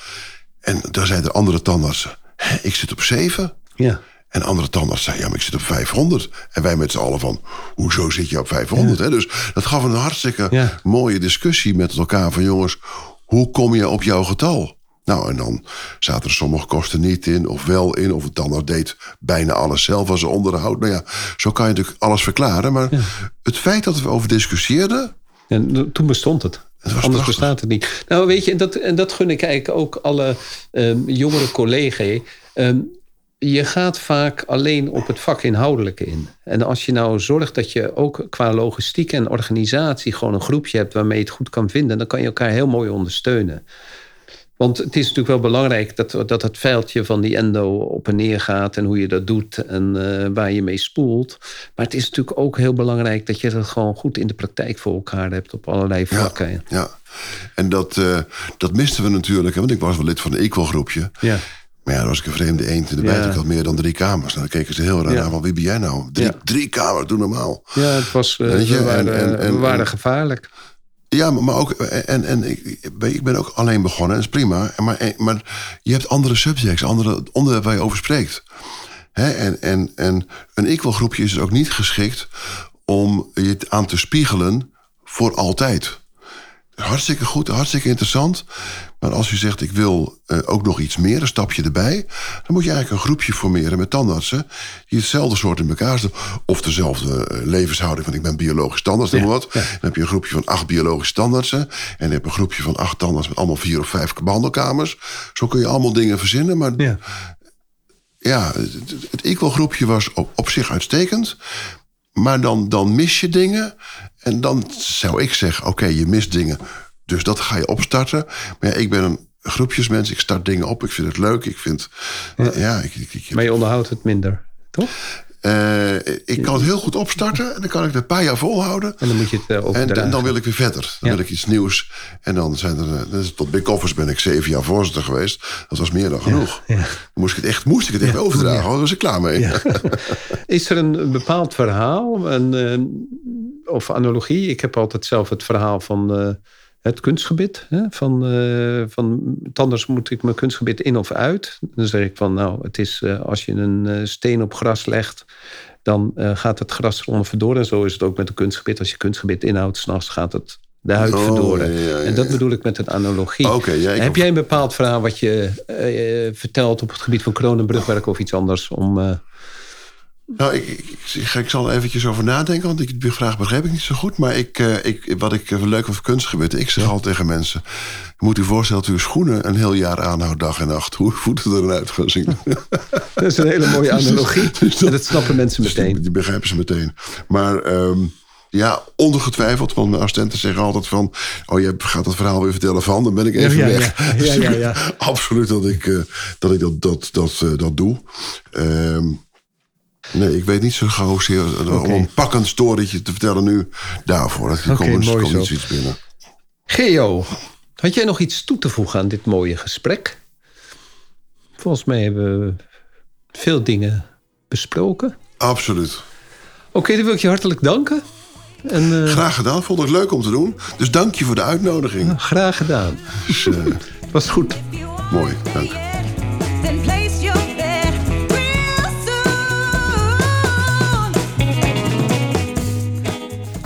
En daar zeiden de andere tandartsen, "Hè, ik zit op 7. ja. En andere tandarts zei, ja, maar ik zit op 500. En wij met z'n allen van, hoezo zit je op 500? Hè? Dus dat gaf een hartstikke Ja. mooie discussie met elkaar van... jongens, hoe kom je op jouw getal? Nou, en dan zaten er sommige kosten niet in of wel in. Of het tandarts deed bijna alles zelf als onderhoud. Nou ja, zo kan je natuurlijk alles verklaren. Maar het feit dat we over discussieerden... En toen bestond het. Anders prachtig. bestaat het niet. Nou, weet je, en dat, en dat gun ik eigenlijk ook alle ehm, jongere collega's. Ehm, je gaat vaak alleen op het vak inhoudelijke in. En als je nou zorgt dat je ook qua logistiek en organisatie gewoon een groepje hebt waarmee je het goed kan vinden, dan kan je elkaar heel mooi ondersteunen. Want het is natuurlijk wel belangrijk dat, dat het veldje van die endo op en neer gaat en hoe je dat doet en eh, waar je mee spoelt. Maar het is natuurlijk ook heel belangrijk dat je dat gewoon goed in de praktijk voor elkaar hebt op allerlei vlakken. Ja, ja. En dat, eh, dat misten we natuurlijk. hè, Want ik was wel lid van een equal-groepje. Ja. Maar ja, dan was ik een vreemde eend in de bijt. Ik had meer dan drie kamers. Nou, dan keken ze heel raar aan. Van, wie ben jij nou? Drie, drie kamers, doe normaal. Ja, het was, eh, je, we waren, en- en- en- we waren en- gevaarlijk. Ja, maar, maar ook... En, en ik, ik ben ook alleen begonnen. En dat is prima. Maar, maar je hebt andere subjects. Andere onderwerpen waar je over spreekt. Hè, en, en, en een equal groepje is dus ook niet geschikt... om je aan te spiegelen voor altijd. Hartstikke goed, hartstikke interessant. Maar als u zegt, ik wil eh, ook nog iets meer, een stapje erbij... dan moet je eigenlijk een groepje formeren met tandartsen... die hetzelfde soort in elkaar zitten. Of dezelfde eh, levenshouding, want ik ben biologisch tandarts, noem maar wat. Dan heb je een groepje van acht biologische tandartsen... en dan heb je een groepje van acht tandarts met allemaal vier of vijf behandelkamers. Zo kun je allemaal dingen verzinnen, maar... Ja. Ja, het, het- het equal groepje was op, op zich uitstekend. Maar dan, dan mis je dingen. En dan zou ik zeggen, oké, je mist dingen. Dus dat ga je opstarten. Maar ja, ik ben een groepjesmens. Ik start dingen op. Ik vind het leuk. Ik vind... Ja, ik, ik, ik, Maar je onderhoudt het minder, toch? eh, ik kan het heel goed opstarten. En dan kan ik het een paar jaar volhouden. En dan moet je het eh, En, overdragen. en dan wil ik weer verder. Dan Ja. wil ik iets nieuws. En dan zijn er... dus Tot Big Offers ben ik zeven jaar voorzitter geweest. Dat was meer dan genoeg. Moest ik het echt, moest ik het echt overdragen. was ik klaar mee. Is er een bepaald verhaal een, of analogie? Ik heb altijd zelf het verhaal van eh, het kunstgebit. Hè? Van, eh, van tandarts moet ik mijn kunstgebit in of uit. Dan zeg ik van nou, het is eh, als je een steen op gras legt... dan gaat het gras eronder verdoren. En zo is het ook met een kunstgebit. Als je kunstgebit inhoudt, s'nachts gaat het de huid Oh, verdoren. ja, ja, ja, En dat bedoel ik met een analogie. Heb jij een bepaald verhaal wat je vertelt... op het gebied van kronenbrugwerk of iets anders... om Nou, ik, ik, ik, ik zal er eventjes over nadenken, want ik, die vraag begreep ik niet zo goed. Maar ik, eh, ik, wat ik eh, leuk van kunstgebied, ik zeg altijd tegen mensen... je moet u voorstellen dat u uw schoenen een heel jaar aanhoudt, dag en nacht. Hoe voeten eruit gaan zien. Dat is een hele mooie analogie. Dus dat- En dat snappen mensen Dus die, meteen. die begrijpen ze meteen. Maar ehm, ja, ongetwijfeld, want mijn assistenten zeggen altijd van... oh, je gaat het verhaal weer vertellen van, dan ben ik even Ja, ja, weg. ja. Ja, ja, ja. Absoluut dat ik, eh, dat, ik dat, dat, dat, eh, dat doe. Ehm, nee, ik weet niet zo gauw zeer, eh, om een pakkend storytje te vertellen nu daarvoor. Dat Oké, komt mooi komt zo. niet iets binnen. Geo, had jij nog iets toe te voegen aan dit mooie gesprek? Volgens mij hebben we veel dingen besproken. Absoluut. Oké, dan wil ik je hartelijk danken. En eh, Graag gedaan, vond het leuk om te doen. Dus dank je voor de uitnodiging. graag gedaan. Dus, eh, Het was goed. mooi, dank.